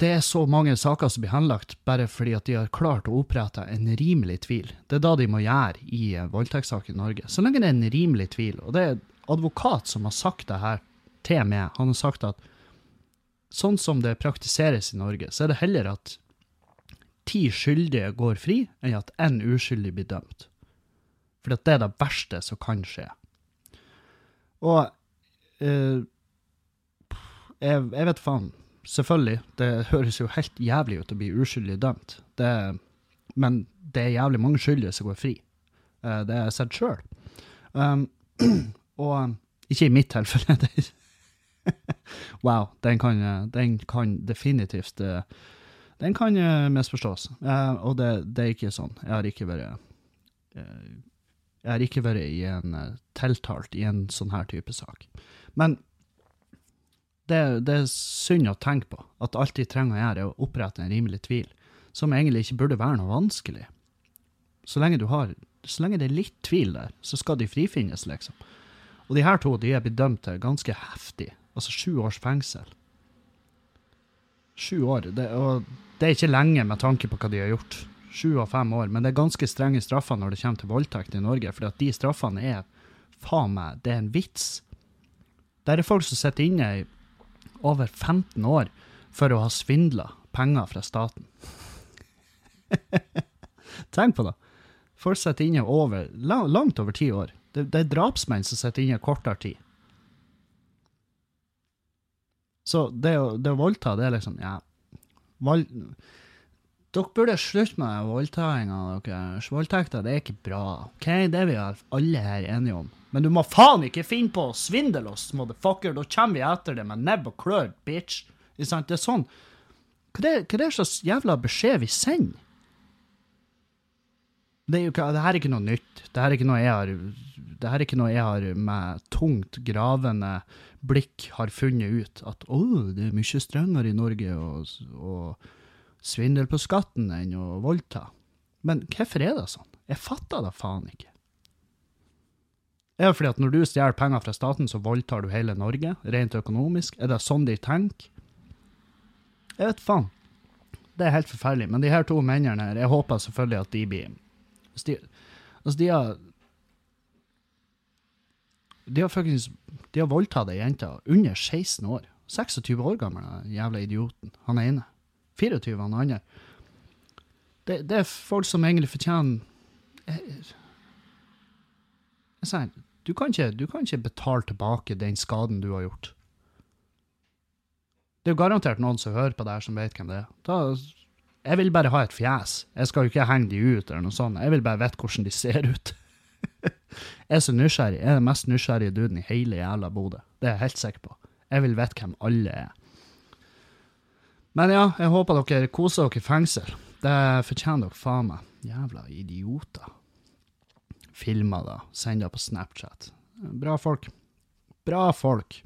det er så mange saker som blir henlagt bare fordi at de har klart å opprette en rimelig tvil. Det er da de må gjøre i en voldtektssak i Norge. Så lenge det er en rimelig tvil, og det er advokat som har sagt det her til meg. Han har sagt at sånn som det praktiseres i Norge, så er det heller at ti skyldige går fri, enn at én uskyldig blir dømt. For det er det verste som kan skje. Og eh, jeg, jeg, vet faen. Selvfølgelig, det høres jo helt jævlig ut å bli uskyldig dømt. Det, men det er jævlig mange skyldige som går fri. Eh, det har jeg sett sjøl. Um, og ikke i mitt tilfelle. wow, den kan, den kan definitivt uh, Den kan uh, misforstås. Uh, og det, det, er ikke sånn. Jeg har ikke vært Jeg har ikke vært i en, tiltalt i en sånn her type sak. Men det, det, er synd å tenke på. At alt de trenger å gjøre, er å opprette en rimelig tvil. Som egentlig ikke burde være noe vanskelig. Så lenge, har, så lenge det er litt tvil der, så skal de frifinnes, liksom. Og de her to de er blitt dømt til ganske heftig, altså sju års fengsel. Sju år. Det, og det er ikke lenge med tanke på hva de har gjort. Sju av fem år. Men det er ganske strenge straffer når det kommer til voldtekt i Norge, for de straffene er faen meg, det er en vits. Der er folk som sitter inne i over 15 år for å ha svindla penger fra staten. Tenk på det. Folk sitter inne over, langt over ti år. Det, det er drapsmenn som sitter inne kortere tid. Så det det å voldta, det er liksom Ja. Vold, dere burde slutte med voldtakinga deres. Voldtekter, det er ikke bra. OK, det er vi alle her enige om. Men du må faen ikke finne på å svindle oss, motherfucker. Da kommer vi etter det med nebb og klør, bitch. Det er sånn. Hva er, hva er det slags jævla beskjed vi sender? Det, er jo, det her er ikke noe nytt. Det her er ikke noe jeg har, det her er ikke noe jeg har med tungt gravende blikk har funnet ut. At å, det er mye strengere i Norge å, svindle på skatten enn å voldta. Men hvorfor er det sånn? Jeg fatter det faen ikke. Er det fordi at når du stjeler penger fra staten, så voldtar du hele Norge, rent økonomisk? Er det sånn de tenker? Jeg vet faen. Det er helt forferdelig. Men de her to mennene her, jeg håper selvfølgelig at de blir de, altså, de har De har faktisk De har voldtatt ei jente under 16 år. 26 år gammel, den jævla idioten. Han ene. 24, han andre. Det, det er folk som egentlig fortjener jeg, jeg sier, du kan, ikke, du kan ikke betale tilbake den skaden du har gjort. Det er jo garantert noen som hører på det her, som vet hvem det er. Da jeg vil bare ha et fjes. Jeg skal jo ikke henge de ut, eller noe sånt. Jeg vil bare vite hvordan de ser ut. Jeg er så nysgjerrig. Jeg er den mest nysgjerrige duden i hele jævla Bodø. Det er jeg helt sikker på. Jeg vil vite hvem alle er. Men ja, jeg håper dere koser dere i fengsel. Det fortjener dere faen meg. Jævla idioter. Filmer da. Sender på Snapchat. Bra folk. Bra folk.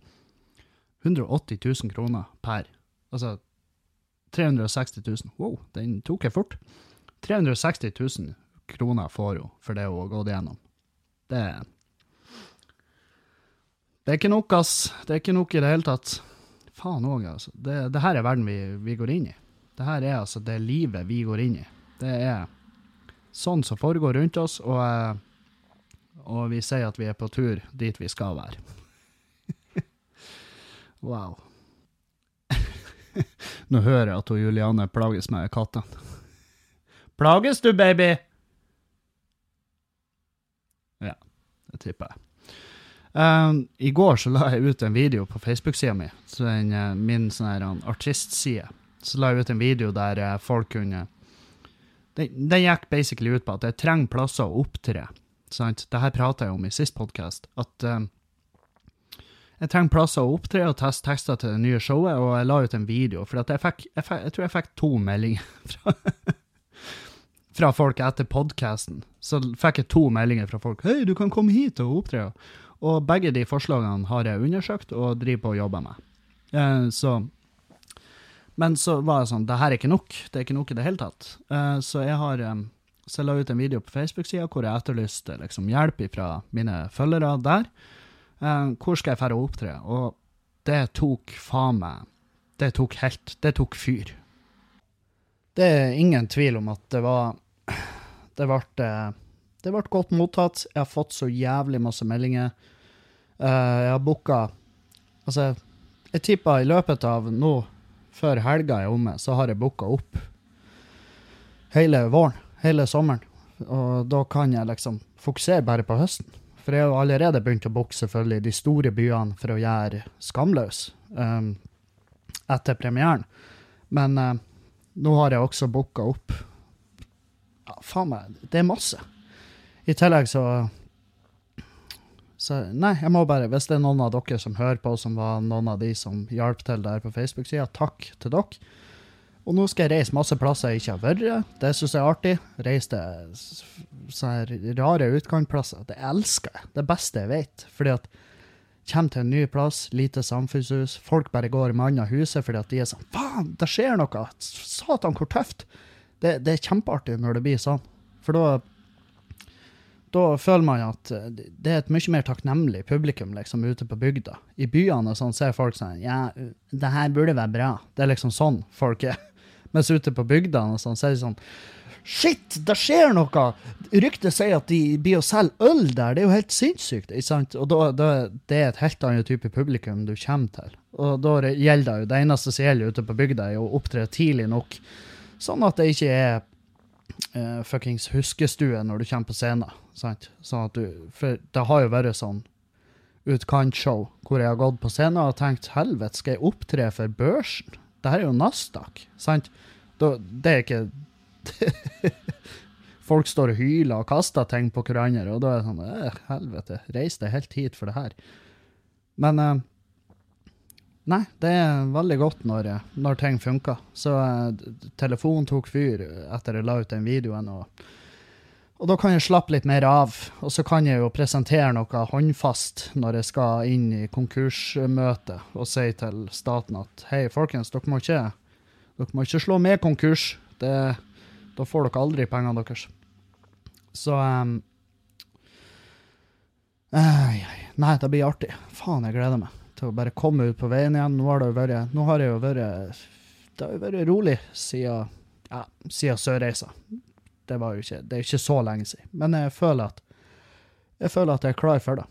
180 000 kroner per. Altså 360 000. Wow, den tok jeg fort. 360 000 kroner får hun for det hun har gått igjennom. Det Det er ikke nok, ass. Det er ikke nok i det hele tatt. Faen òg, altså. Det, det, her er verden vi, vi, går inn i. Det her er altså det livet vi går inn i. Det er sånn som foregår rundt oss, og, eh, og vi sier at vi er på tur dit vi skal være. wow. Nå hører jeg at Juliane plages med kattene. Plages du, baby? Ja, det tipper jeg. Um, I går så la jeg ut en video på Facebook-sida mi, den, uh, min sånn artistside. Så la jeg ut en video der uh, folk kunne Den, de gikk basically ut på at jeg trenger plasser å opptre. Sant? Det her prata jeg om i sist podkast. At um, jeg trenger plasser å opptre og teste tekster til det nye showet, og jeg la ut en video. For jeg, fikk, jeg, fikk, jeg, tror jeg fikk to meldinger fra, fra folk etter podkasten. Så fikk jeg to meldinger fra folk. 'Hei, du kan komme hit og opptre.' Og begge de forslagene har jeg undersøkt og driver på å jobbe med. Eh, så Men så var det sånn, det her er ikke nok. Det er ikke nok i det hele tatt. Eh, så jeg har eh, så jeg la ut en video på Facebook-sida hvor jeg etterlyste liksom, hjelp fra mine følgere der. Uh, hvor skal jeg dra og opptre? Og det tok faen meg Det tok helt Det tok fyr. Det er ingen tvil om at det var Det ble, eh, det ble godt mottatt. Jeg har fått så jævlig masse meldinger. Uh, jeg har booka Altså, jeg tipper i løpet av nå, før helga er omme, så har jeg booka opp hele våren, hele sommeren. Og da kan jeg liksom fokusere bare på høsten. For jeg har allerede begynt å booke selvfølgelig de store byene for å gjøre Skamløs um, etter premieren. Men uh, nå har jeg også booka opp Ja, faen meg, det er masse. I tillegg så så nei, jeg må bare, hvis det er noen av dere som hører på, som var noen av de som hjalp til der på Facebook-sida, takk til dere. Og nå skal jeg reise masse plasser jeg ikke har vært. Det syns jeg er artig. Reise til sånne rare utkantplasser. Det elsker jeg. Det beste jeg vet. Fordi at kommer til en ny plass, lite samfunnshus, folk bare går mann av huset fordi at de er sånn Faen, det skjer noe! Satan, hvor tøft! Det, det er kjempeartig når det blir sånn. For da da føler man at eh, det er et mye mer takknemlig publikum liksom ute på bygda. I byene og sånn ser folk sånn Ja, det her burde være bra. Det er liksom sånn folk er. Mens ute på bygdene og sånn, så er det sånn Shit, det skjer noe! Ryktet sier at de blir å selge øl der. Det er jo helt sinnssykt. ikke sant? Og da, da, det er et helt annet type publikum du kommer til. Og da gjelder det jo Det eneste som gjelder ute på bygda, er å opptre tidlig nok, sånn at det ikke er uh, fuckings huskestue når du kommer på scenen. sant? Sånn at du, For det har jo vært sånn utkantshow hvor jeg har gått på scenen og tenkt helvete, skal jeg opptre for børsen? Det her er jo Nasdaq, sant? Da, det er ikke Folk står og hyler og kaster ting på hverandre, og da er det sånn eh, Helvete, reis deg helt hit for det her. Men uh, Nei, det er veldig godt når, når ting funker. Så uh, telefonen tok fyr etter jeg la ut den videoen, og, og da kan jeg slappe litt mer av. Og så kan jeg jo presentere noe håndfast når jeg skal inn i konkursmøte og si til staten at hei, folkens, dere må ikke, dere må ikke slå med konkurs. Det, da får dere aldri pengene deres. Så um, Nei, det blir artig. Faen, jeg gleder meg til å bare komme ut på veien igjen. Nå har det jo vært, nå har det jo vært, det har jo vært rolig siden, ja, siden Sørreisa. Det, var jo ikke, det er ikke så lenge siden. Men jeg føler at jeg føler at jeg er klar for det.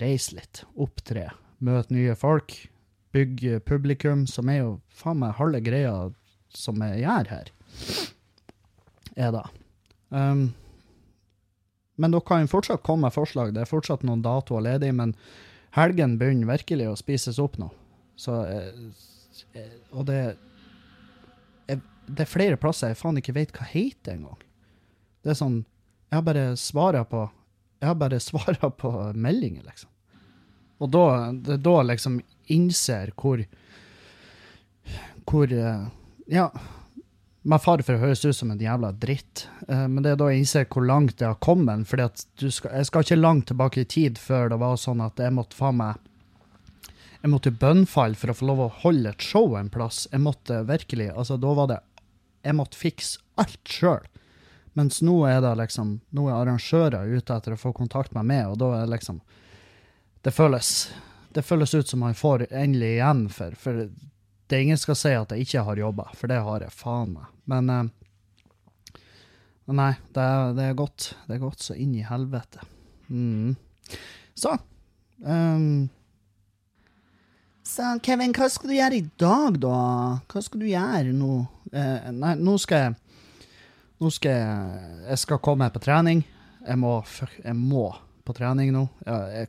Reise litt, opptre, møte nye folk, bygge publikum, som er jo faen meg halve greia som jeg gjør her. Er det. Um, men dere kan fortsatt komme med forslag. Det er fortsatt noen datoer ledig, men helgen begynner virkelig å spises opp nå. Så eh, Og det Det er flere plasser jeg faen ikke vet hva heter engang. Det er sånn Jeg bare svara på Jeg bare svara på meldinger, liksom. Og da, det da liksom innser hvor Hvor eh, Ja med fare for å høres ut som en jævla dritt, uh, men det er da jeg innser hvor langt det har kommet. For jeg skal ikke langt tilbake i tid før det var sånn at jeg måtte faen meg Jeg måtte bønnfalle for å få lov å holde et show en plass. Jeg måtte virkelig Altså, da var det Jeg måtte fikse alt sjøl. Mens nå er det liksom Nå er arrangører ute etter å få kontakt med meg, og da er det liksom Det føles Det føles ut som man får endelig igjen for, for det er ingen skal si at jeg ikke har jobba, for det har jeg faen meg. Men, uh, nei, det det er, godt. Det er godt så inn i helvete. Mm. Så um, Så Kevin, hva skal du gjøre i dag, da? Hva skal du gjøre nå? Eh, nei, nå skal jeg Nå skal jeg Jeg skal komme på trening. Jeg må, jeg må på trening nå. Jeg,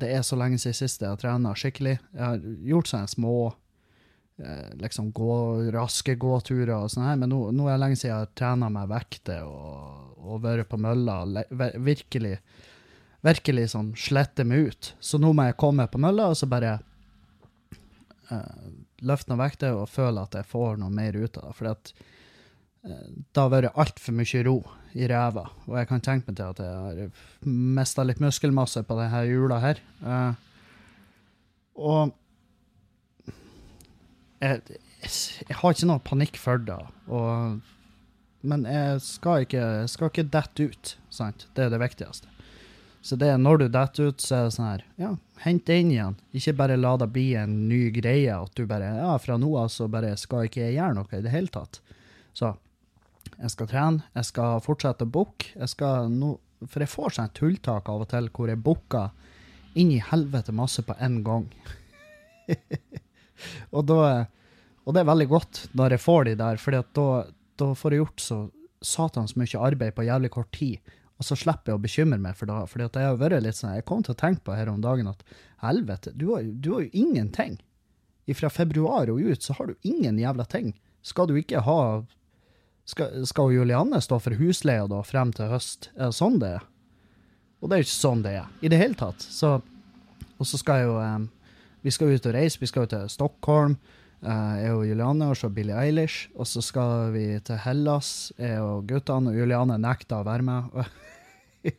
det er så lenge siden sist jeg har trena skikkelig. Jeg har gjort sånne små Eh, liksom gå raske gåturer og sånn her, men nå, nå, er det lenge siden jeg har trena meg vekter og, og vært på mølla og virkelig, virkelig sånn slette meg ut. Så nå må jeg komme på mølla og så bare uh, løfte noen vekter og føle at jeg får noe mer ut av det. For at uh, det har vært altfor mye ro i ræva, og jeg kan tenke meg til at jeg har mista litt muskelmasse på denne jula her. Uh, og jeg, jeg, har ikke noe panikk for det. Og, men jeg skal ikke, skal ikke dette ut. Sant? Det er det viktigste. Så det er når du detter ut, så er det sånn her Ja, hent det inn igjen. Ikke bare la det bli en ny greie at du bare Ja, fra nå av så bare skal ikke gjøre noe i det hele tatt. Så jeg skal trene, jeg skal fortsette å booke. No, For jeg får sånn tulltak av og til hvor jeg booker inn i helvete masse på én gang. og, da, og det er veldig godt når jeg får de der, for da, da får jeg gjort så satans mye arbeid på jævlig kort tid. Og så slipper jeg å bekymre meg for det. fordi jeg har vært litt sånn, jeg kom til å tenke på her om dagen at helvete, du har, du har jo ingenting. Fra februar og ut så har du ingen jævla ting. Skal du ikke ha Skal, skal Julianne stå for husleia da frem til høst? Er det sånn det er? Og det er jo ikke sånn det er i det hele tatt. Så, og så skal jeg jo um, Vi skal ut og reise. Vi skal jo til Stockholm. Uh, jeg og Juliane, og se Billie Eilish. Og så skal vi til Hellas, jeg og guttene. Og Juliane nekter å være med.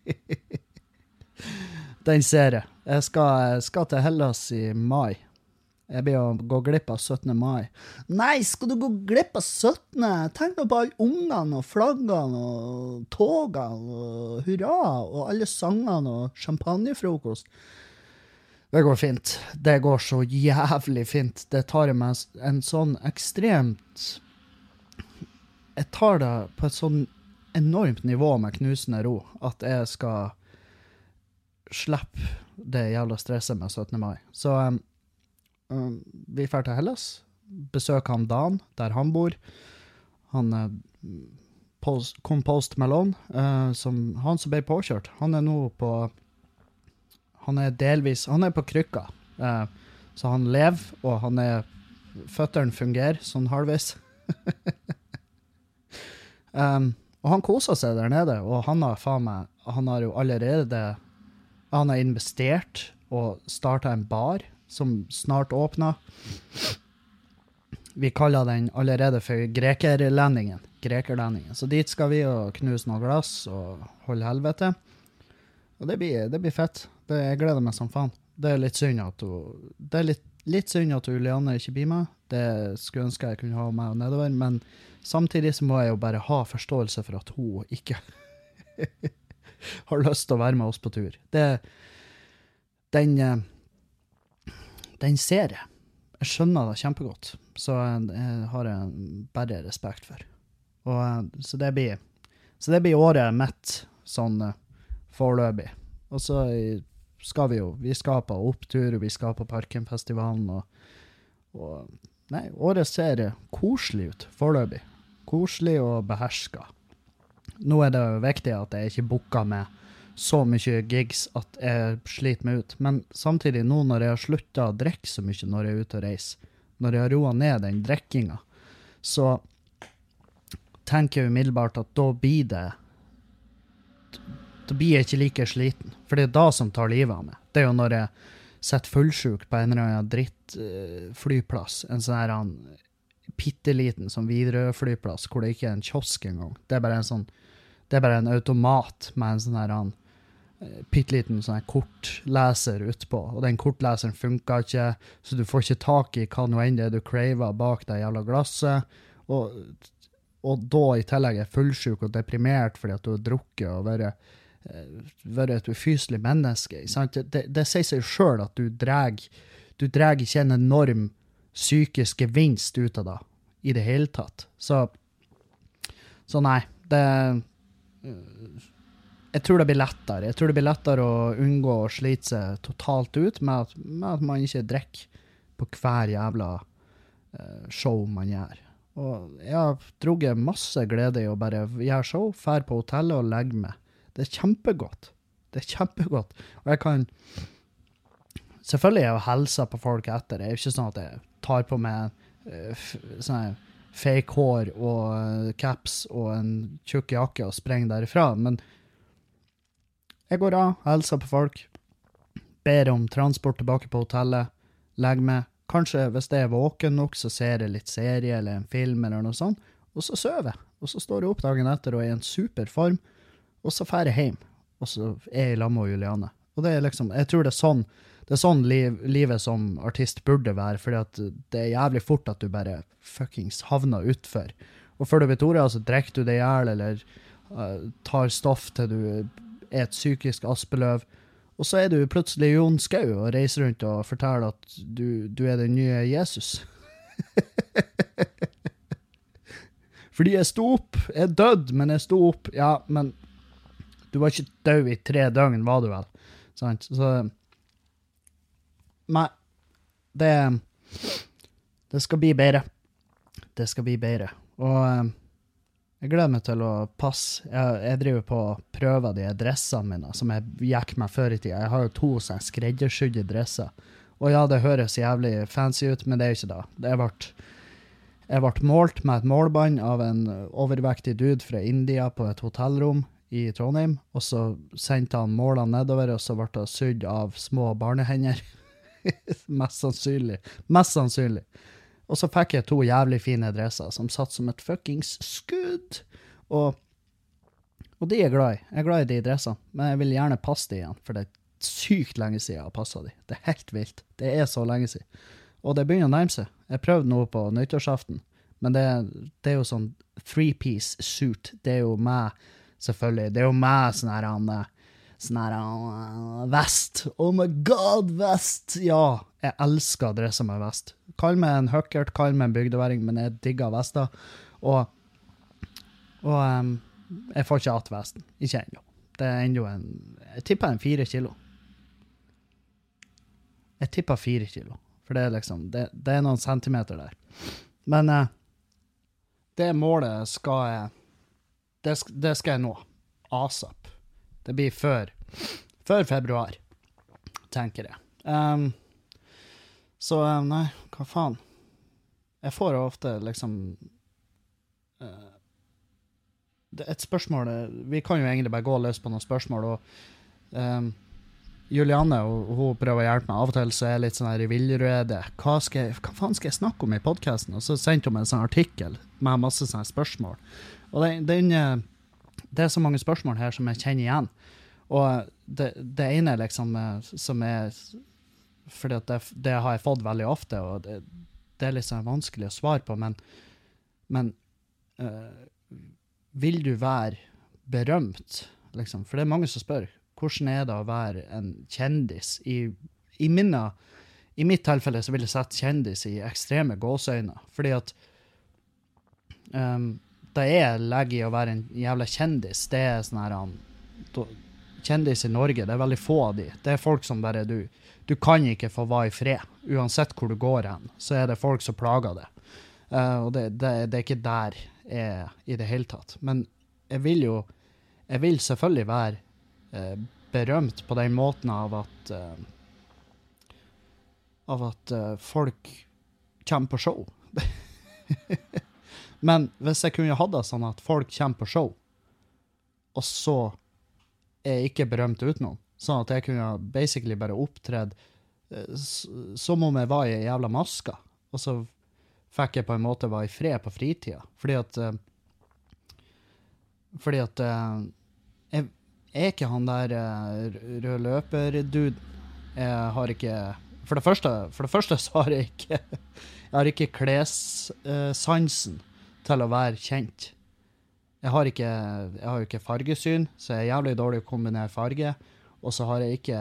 Den ser jeg. Jeg skal, skal, til Hellas i mai. Jeg blir å gå glipp av 17. mai. Nei, skal du gå glipp av 17.? Tenk nå på alle ungene og flaggene og togene og hurra og alle sangene og champagnefrokost. Det går fint. Det går så jævlig fint. Det tar jeg meg en sånn ekstremt Jeg tar det på et sånn enormt nivå med knusende ro at jeg skal slippe det jævla stresset med 17. mai. Så um, um, vi drar til Hellas. Besøker han Dan, der han bor. Han uh, post, Compost Malone, uh, som, han som ble påkjørt, han er nå på Han er delvis Han er på krykka. eh, så han lever, og han er Føttene fungerer sånn halvveis. um, og han koser seg der nede, og han har faen meg Han har jo allerede Han har investert og starta en bar som snart åpner. Vi kaller den allerede for Grekerlendingen. Grekerlendingen. Så dit skal vi og knuse noe glass og holde helvete. Og det blir, det blir fett. Det, jeg gleder meg som faen. Det er litt synd at hun Det er litt, litt synd at Julianne ikke blir med. Det skulle ønske jeg kunne ha med nedover, men Samtidig så må jeg jo bare ha forståelse for at hun ikke har lyst til å være med oss på tur. Det, den, eh, den ser jeg. Jeg skjønner det kjempegodt, så jeg har jeg bare respekt for. Og, eh, så, det blir, så det blir året mitt sånn eh, foreløpig. Og så skal vi jo Vi skal opptur, vi skal på Parkenfestivalen, og, og Nei, året ser koselig ut foreløpig koselig og beherska. Nå er det viktig at jeg ikke booker med så mye gigs at jeg sliter meg ut. Men samtidig, nå når jeg har slutta å drikke så mye når jeg er ute og reiser, når jeg har roa ned den drikkinga, så tenker jeg umiddelbart at da blir det Da blir jeg ikke like sliten. For det er da som tar livet av meg. Det er jo når jeg sitter fullsjuk på en eller annen drittflyplass, en sånn her bitte liten sånn Widerøe-flyplass hvor det ikke er en kiosk engang. Det er bare en sånn det er bare en automat med en sånn her han eh, bitte liten sånn kortleser utpå, og den kortleseren funka ikke, så du får ikke tak i hva nå enn det er du craver bak det jævla glasset. Og, og da i tillegg er fullsjuk og deprimert fordi at du har drukket og vært, eh, vært et ufyselig menneske. Det, det, sier seg sjøl at du drar du drar ikke en enorm psykisk gevinst ut av det i det hele tatt. Så, så nei, det Jeg tror det blir lettere. Jeg tror det blir lettere å unngå å slite seg totalt ut med at, med at man ikke drikker på hver jævla uh, show man gjør. Og jeg har drukket masse glede i å bare gjøre show, dra på hotellet og legge meg. Det er kjempegodt. Det er kjempegodt. Og jeg kan Selvfølgelig er jeg helsa på folk etter. Det er jo ikke sånn at jeg tar på meg uh, sånn fake hår og uh, caps og en tjukk jakke og springer derifra. Men jeg går av, helser på folk, ber om transport tilbake på hotellet, legger meg. Kanskje hvis jeg er våken nok, så ser jeg litt serie eller en film eller noe sånt, og så sover jeg. Og så står jeg opp dagen etter og er i en super form, og så drar jeg hjem. Og så er jeg sammen med Juliane. Og det er liksom, jeg tror det er sånn det er sånn liv, livet som artist burde være, fordi at det er jævlig fort at du bare fuckings havner utfor. Og før du vet ordet, så drikker du det i hjel, eller uh, tar stoff til du er et psykisk aspeløv. Og så er du plutselig Jon Skau og reiser rundt og forteller at du, du er den nye Jesus. Fordi jeg sto opp. Jeg dødd, men jeg sto opp. Ja, men du var ikke død i tre døgn, var du vel? Sant? Så Nei. det Det skal bli bedre. Det skal bli bedre. Og eh, jeg gleder meg til å passe. Jeg, jeg driver på å prøve de dressene mine, som jeg gikk med før i tida. Jeg har jo to sånne skreddersydde dresser. Og ja, det høres jævlig fancy ut, men det er ikke det. Det ble jeg ble målt med et målbånd av en overvektig dude fra India på et hotellrom i Trondheim. Og så sendte han målene nedover, og så ble hun sydd av små barnehender. Mest sannsynlig. Mest sannsynlig. Og så fikk jeg to jævlig fine dresser som satt som et fuckings skudd. Og, og de er glad i. Jeg er glad i de dressene, men jeg vil gjerne passe de igjen, for det er sykt lenge siden jeg har passa de. Det er helt vilt. Det er så lenge siden. Og det begynner å nærme seg. Jeg prøvde noe på nyttårsaften, men det, det er jo sånn three piece suit. Det er jo meg, selvfølgelig. Det er jo meg sånn her han Sånn uh, vest. Oh my god, vest! Ja, jeg elsker å dresse meg vest. Kall meg en huckert, kall meg en bygdeværing, men jeg digger vester. Og, og um, jeg får ikke att vesten. Ikke ennå. Det er ennå en Jeg tipper en fire kilo. Jeg tipper fire kilo. For det er liksom Det, det er noen centimeter der. Men uh, det målet skal jeg det, det, skal jeg nå. Asap. Det blir før, før februar, tenker jeg. Um, så um, nei, hva faen. Jeg får ofte liksom uh, Et spørsmål Vi kan jo egentlig bare gå løs på noen spørsmål, og um, Julianne hun prøver å hjelpe meg. Av og til så er jeg litt sånn her i villrede. Hva, hva faen skal jeg snakke om i podkasten? Og så sendte hun meg en sånn artikkel med masse sånne spørsmål. Og den, den, eh, det er så mange spørsmål her som jeg kjenner igjen. Og det, det ene liksom eh, som er fordi det, det, har jeg fått veldig ofte, og det, det er sånn vanskelig å svare på, men, men øh, Vil du være berømt, liksom? For det er mange som spør hvordan er det å være en kjendis? I, i, minne, I, mitt tilfelle så vil jeg sette kjendis i ekstreme gåseøyne. Fordi at um, det er legge i å være en jævla kjendis. Det er sånn her Kjendis i Norge, det er veldig få av de. Det er folk som bare du Du kan ikke få være i fred. Uansett hvor du går hen, så er det folk som plager deg. Uh, og det, det, det, er ikke der jeg er i det hele tatt. Men jeg vil jo Jeg vil selvfølgelig være uh, berømt på den måten av at uh, Av at eh, folk kommer på show. Men hvis jeg kunne hatt det sånn at folk kommer på show, og så er jeg ikke berømt utenom, sånn at jeg kunne basically bare opptredd eh, som om jeg var i ei jævla maske, og så fikk jeg på en måte være i fred på fritida. Fordi at eh, Fordi at eh, jeg, er ikke han der rød løper-dude Jeg har ikke for det, første, for det første så har jeg ikke Jeg har ikke klessansen til å være kjent. Jeg har ikke jeg har ikke fargesyn, så jeg er jævlig dårlig å kombinere farge. Og så har jeg ikke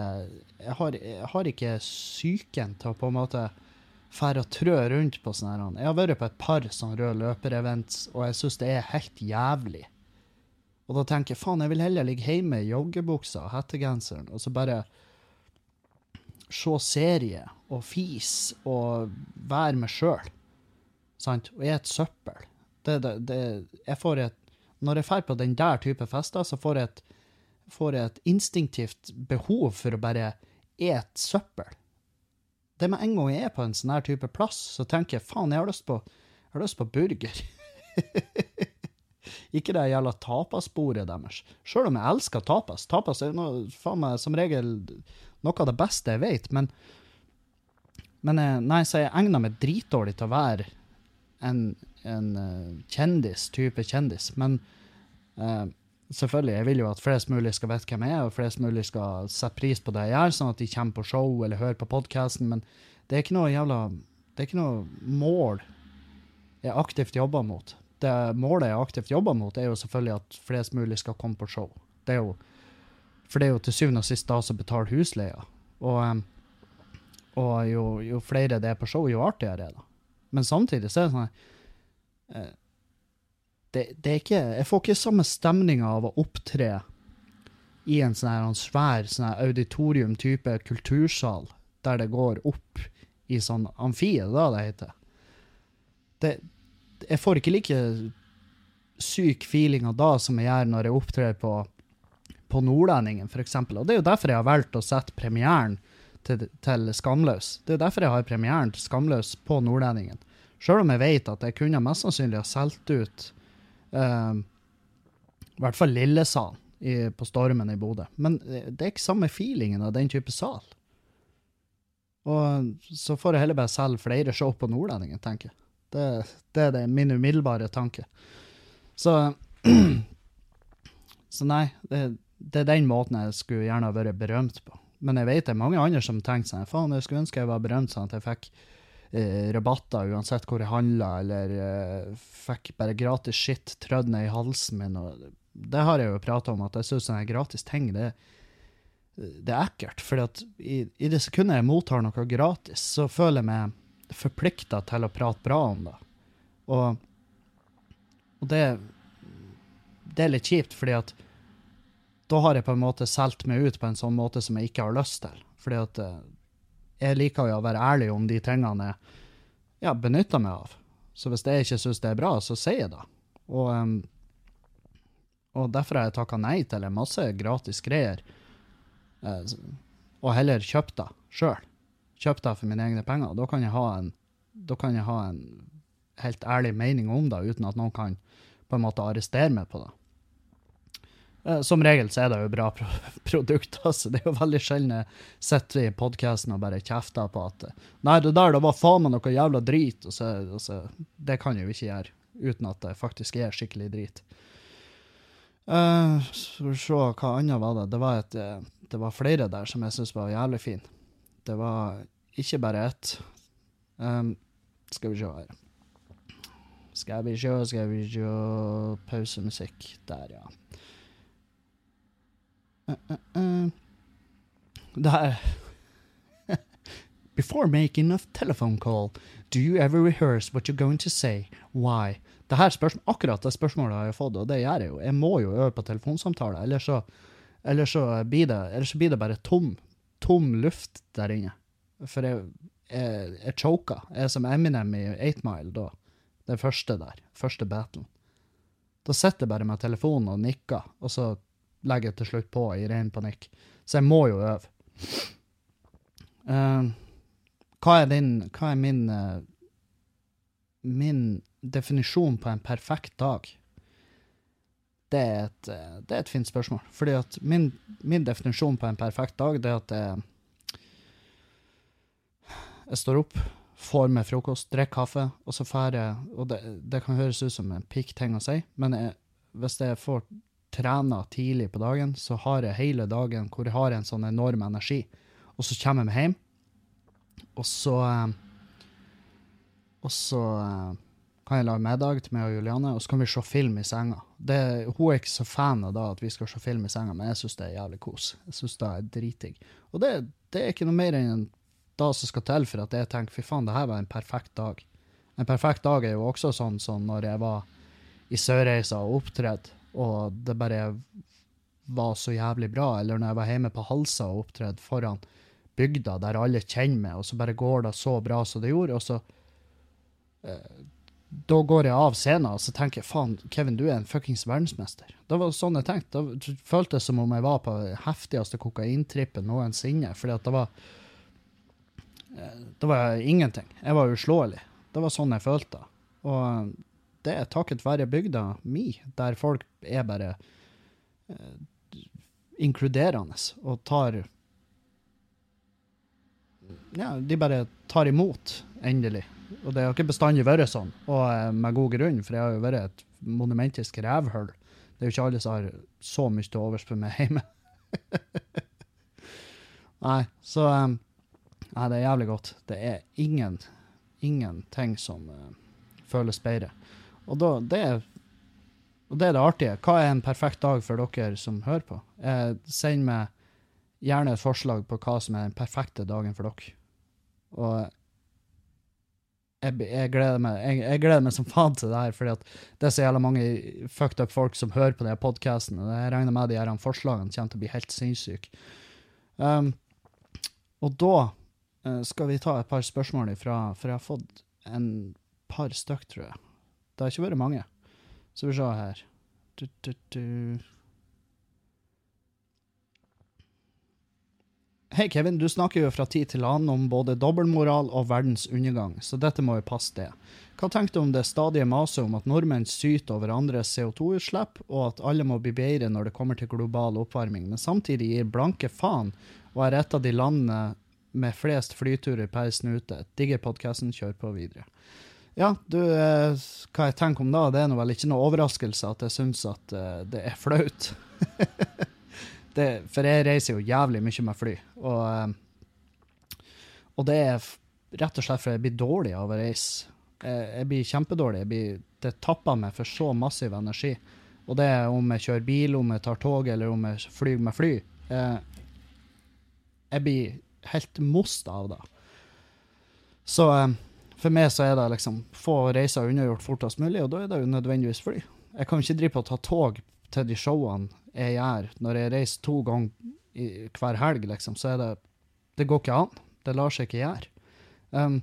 Jeg har, jeg har ikke psyken til å på en måte fære og trø rundt på sånne her. Jeg har vært på et par sånne røde løper-events, og jeg syns det er helt jævlig. Og da tenker jeg faen, jeg vil heller ligge hjemme i joggebuksa og hettegenseren og så bare se serie og fis og være meg sjøl. Sant? Og et søppel. Det, det, det, jeg får et Når jeg drar på den der type fester, så får jeg, et, får jeg et instinktivt behov for å bare et søppel. Det med en gang jeg er på en sånn type plass, så tenker jeg faen, jeg har lyst på, jeg har lyst på burger. Ikke det jævla tapassporet deres. Sjøl om jeg elsker tapas. Tapas er noe, faen meg som regel noe av det beste jeg vet, men men eh, nei, så jeg egner meg dritdårlig til å være en, en uh, kjendis, type kjendis. Men uh, selvfølgelig, jeg vil jo at flest mulig skal vite hvem jeg er, og flest mulig skal sette pris på det jeg gjør, sånn at de kommer på show eller hører på podkasten. Men det er ikke noe jævla Det er ikke noe mål jeg aktivt jobber mot det målet jeg aktivt jobber mot, er jo selvfølgelig at flest mulig skal komme på show. Det er jo, for det er jo til syvende og sist da som betaler husleia. Og, og jo, jo, flere det er på show, jo artigere er det. Men samtidig så er det sånn eh, det, det, er ikke Jeg får ikke samme stemninga av å opptre i en sånn svær sånn auditorium-type kultursal, der det går opp i sånn amfi, det da det heter? Det, jeg får ikke like syk feeling av da som jeg gjør når jeg opptrer på, på Nordlendingen, f.eks. Og det er jo derfor jeg har valgt å sette premieren til, til Skamløs. Det er derfor jeg har premieren til Skamløs på Nordlendingen. Sjøl om jeg vet at jeg kunne mest sannsynlig ha solgt ut eh, i hvert fall Lillesalen på Stormen i Bodø. Men det er ikke samme feelingen av den type sal. Og så får jeg heller bare selge flere show på Nordlendingen, tenker jeg. Det, det er min umiddelbare tanke. Så Så nei, det, det, er den måten jeg skulle gjerne ha vært berømt på. Men jeg vet det er mange andre som tenker sånn Faen, jeg skulle ønske jeg var berømt sånn at jeg fikk eh, rabatter uansett hvor jeg handla, eller eh, fikk bare gratis skitt trødd ned i halsen min. Og det har jeg jo prata om, at jeg syns sånne gratis ting det, det er ekkelt. For i, i det sekundet jeg mottar noe gratis, så føler jeg meg forplikta til å prate bra om det. Og, og det det er litt kjipt, fordi at da har jeg på en måte solgt meg ut på en sånn måte som jeg ikke har lyst til. Fordi at eh, jeg liker jo å være ærlig om de tingene jeg ja, benytter meg av. Så hvis jeg ikke syns det er bra, så sier jeg det. Og, um, og derfor har jeg takka nei til en masse gratis greier, uh, og heller kjøpt det sjøl. Kjøpt det for mine egne penger. Da kan jeg ha en, jeg ha en helt ærlig mening om det, uten at noen kan på en måte arrestere meg på det. Eh, som regel så er det jo bra produkter, så det er jo veldig sjelden jeg sitter i podkasten og bare kjefter på at Nei, det der det var faen meg noe jævla drit. Og så, og så, det kan jeg jo ikke gjøre uten at det faktisk er skikkelig drit. Uh, skal se, hva annet var det? Det var, et, eh, det var flere der som jeg syntes var jævlig fine. Det var ikke bare ett. Um, skal vi se her. Skal vi se, skal vi se Pausemusikk. Der, ja. Det Before making a telephone call, do you ever rehearse what you're going to say? Why? Det her spørsmål, akkurat det spørsmålet har jeg fått, og det gjør jeg jo. Jeg må jo øve på telefonsamtaler, ellers så, ellers så, blir, det, så blir det bare tom, tom luft der inne. For jeg, jeg, jeg choker. Jeg er som Eminem i 8 Mile da. Den første der. Første battlen. Da sitter jeg bare med telefonen og nikker, og så legger til slutt på i ren panikk. Så jeg må jo øve. Uh, hva er din Hva er min uh, Min definisjon på en perfekt dag? Det er et, uh, det er et fint spørsmål. Fordi at min, min, definisjon på en perfekt dag, det er at jeg, jeg står opp, får meg frokost, drikker kaffe, og så drar jeg Og det, det, kan høres ut som en pikk ting å si, men jeg, hvis jeg får trener tidlig på dagen, så har jeg hele dagen hvor jeg har en sånn enorm energi. Og så kommer jeg meg hjem, og så eh, Og så eh, kan jeg lage middag til meg og Juliane, og så kan vi se film i senga. Det, hun er ikke så fan av da at vi skal se film i senga, men jeg syns det er jævlig kos. Jeg syns det er dritdigg. Og det, det, er ikke noe mer enn da som skal til for at jeg tenker fy faen, det her var en perfekt dag. En perfekt dag er jo også sånn som når jeg var i Sørreisa og opptredde og det bare var så jævlig bra. Eller når jeg var hjemme på Halsa og opptredde foran bygda der alle kjenner meg, og så bare går det så bra som det gjorde, og så eh, Da går jeg av scenen og så tenker jeg faen, Kevin, du er en fuckings verdensmester. Det var sånn jeg tenkte. Det føltes som om jeg var på heftigste kokaintrippen noensinne, fordi at det var eh, Det var ingenting. Jeg var uslåelig. Det var sånn jeg følte. Og det er takket være bygda mi, der folk er bare eh, inkluderende og tar Ja, de bare tar imot, endelig. Og det har ikke bestandig vært sånn, og eh, med god grunn, for jeg har jo vært et monumentisk rævhull. Det er jo ikke alle som har så mye til overs for meg hjemme. Nei, så um, Nei, det er jævlig godt. Det er ingen, ingenting som uh, føles bedre. Og, da, det, og det er det artige. Hva er en perfekt dag for dere som hører på? Eh, send meg gjerne et forslag på hva som er den perfekte dagen for dere. Og jeg, jeg, gleder meg, jeg, jeg, gleder meg som faen til det her, fordi det er så jævla mange fucked up folk som hører på denne podkasten. Jeg regner med de her forslagene kommer til å bli helt sinnssyke. Um, og da Eh, skal vi ta et par spørsmål ifra, for jeg har fått en par stykk, tror jeg. Det har ikke vært mange. Så vi ser her. Du, du, du. Hei, Kevin. Du snakker jo fra tid til annen om både dobbeltmoral og verdens undergang, så dette må jo passe det. Hva tenker du om det stadige maset om at nordmenn syter over andres CO2-utslipp, og at alle må bli bedre når det kommer til global oppvarming, men samtidig gir blanke faen og er et av de landene med flest flyturer per snute? Digger podkasten, kjør på videre. Ja, du, eh, hva jeg tenker om da, det er nå vel ikke noe overraskelse at jeg syns at eh, det er flaut. det, for jeg reiser jo jævlig mye med fly, og, eh, og det er rett og slett fordi jeg blir dårlig av å reise. Jeg, jeg blir kjempedårlig. Jeg blir, det tapper meg for så massiv energi. Og det er om jeg kjører bil, om jeg tar tog, eller om jeg flyr med fly. Eh, jeg blir helt most av det. Så for meg så er det liksom få reiser unnagjort fortest mulig, og da er det jo nødvendigvis fly. Jeg kan ikke drive på å ta tog til de showene jeg gjør. Når jeg reiser to ganger i, hver helg, liksom, så er det Det går ikke an. Det lar seg ikke gjøre. Um,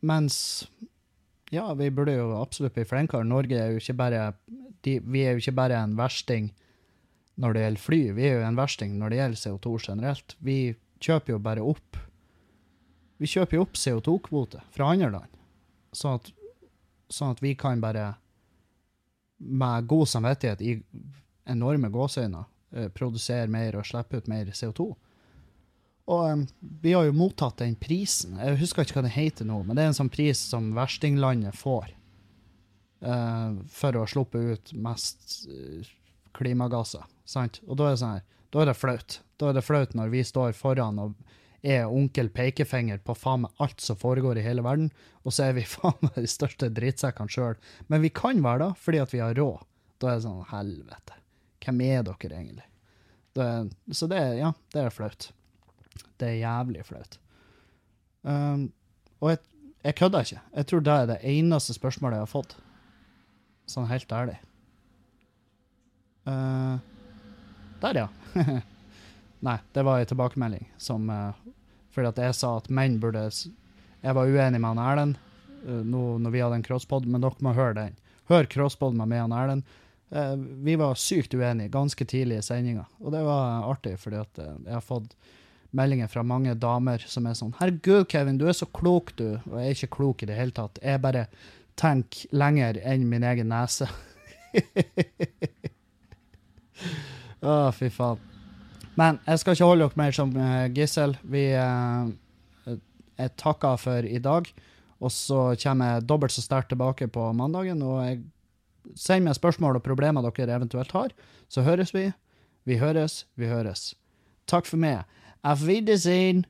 mens Ja, vi burde jo absolutt bli flinkere. Norge er jo ikke bare de, Vi er jo ikke bare en versting når det gjelder fly, vi er jo en versting når det gjelder CO2 generelt. Vi kjøper jo bare opp Vi kjøper jo opp CO2-kvote fra andre land, sånn at, sånn at vi kan bare med god samvittighet i enorme gåseøyne eh, produsere mer og slippe ut mer CO2. Og um, vi har jo mottatt den prisen. Jeg husker ikke hva det heter nå, men det er en sånn pris som verstinglandet får uh, for å sluppe ut mest klimagasser. Sant? Og da er det sånn her, da er det flaut. Da er det flaut når vi står foran og er onkel pekefinger på faen meg alt som foregår i hele verden, og så er vi faen meg de største drittsekkene sjøl. Men vi kan være det fordi at vi har råd. Da er det sånn helvete. Hvem er dere egentlig? Det så det er, ja, det er flaut. Det er jævlig flaut. Um, og jeg, jeg kødder ikke. Jeg tror det er det eneste spørsmålet jeg har fått. Sånn helt ærlig. Uh, der, ja. Nei, det var en tilbakemelding som uh, Fordi at jeg sa at menn burde Jeg var uenig med han Erlend uh, nå når vi hadde en crosspod, men dere må høre den. Hør crosspod med meg og Erlend. Eh, vi var sykt uenige ganske tidlig i sendinga, og det var artig, fordi at eh, jeg har fått meldinger fra mange damer som er sånn 'Herregud, Kevin, du er så klok, du.' Og jeg er ikke klok i det hele tatt. Jeg bare tenker lenger enn min egen nese. Å, fy faen. Men jeg skal ikke holde dere mer som eh, gissel. Vi eh, Jeg takker for i dag. Og så kommer jeg dobbelt så sterkt tilbake på mandagen. Og jeg send meg spørsmål og problemer dere eventuelt har. Så høres vi. Vi høres, vi høres. Takk for meg. Auf Wiedersehen.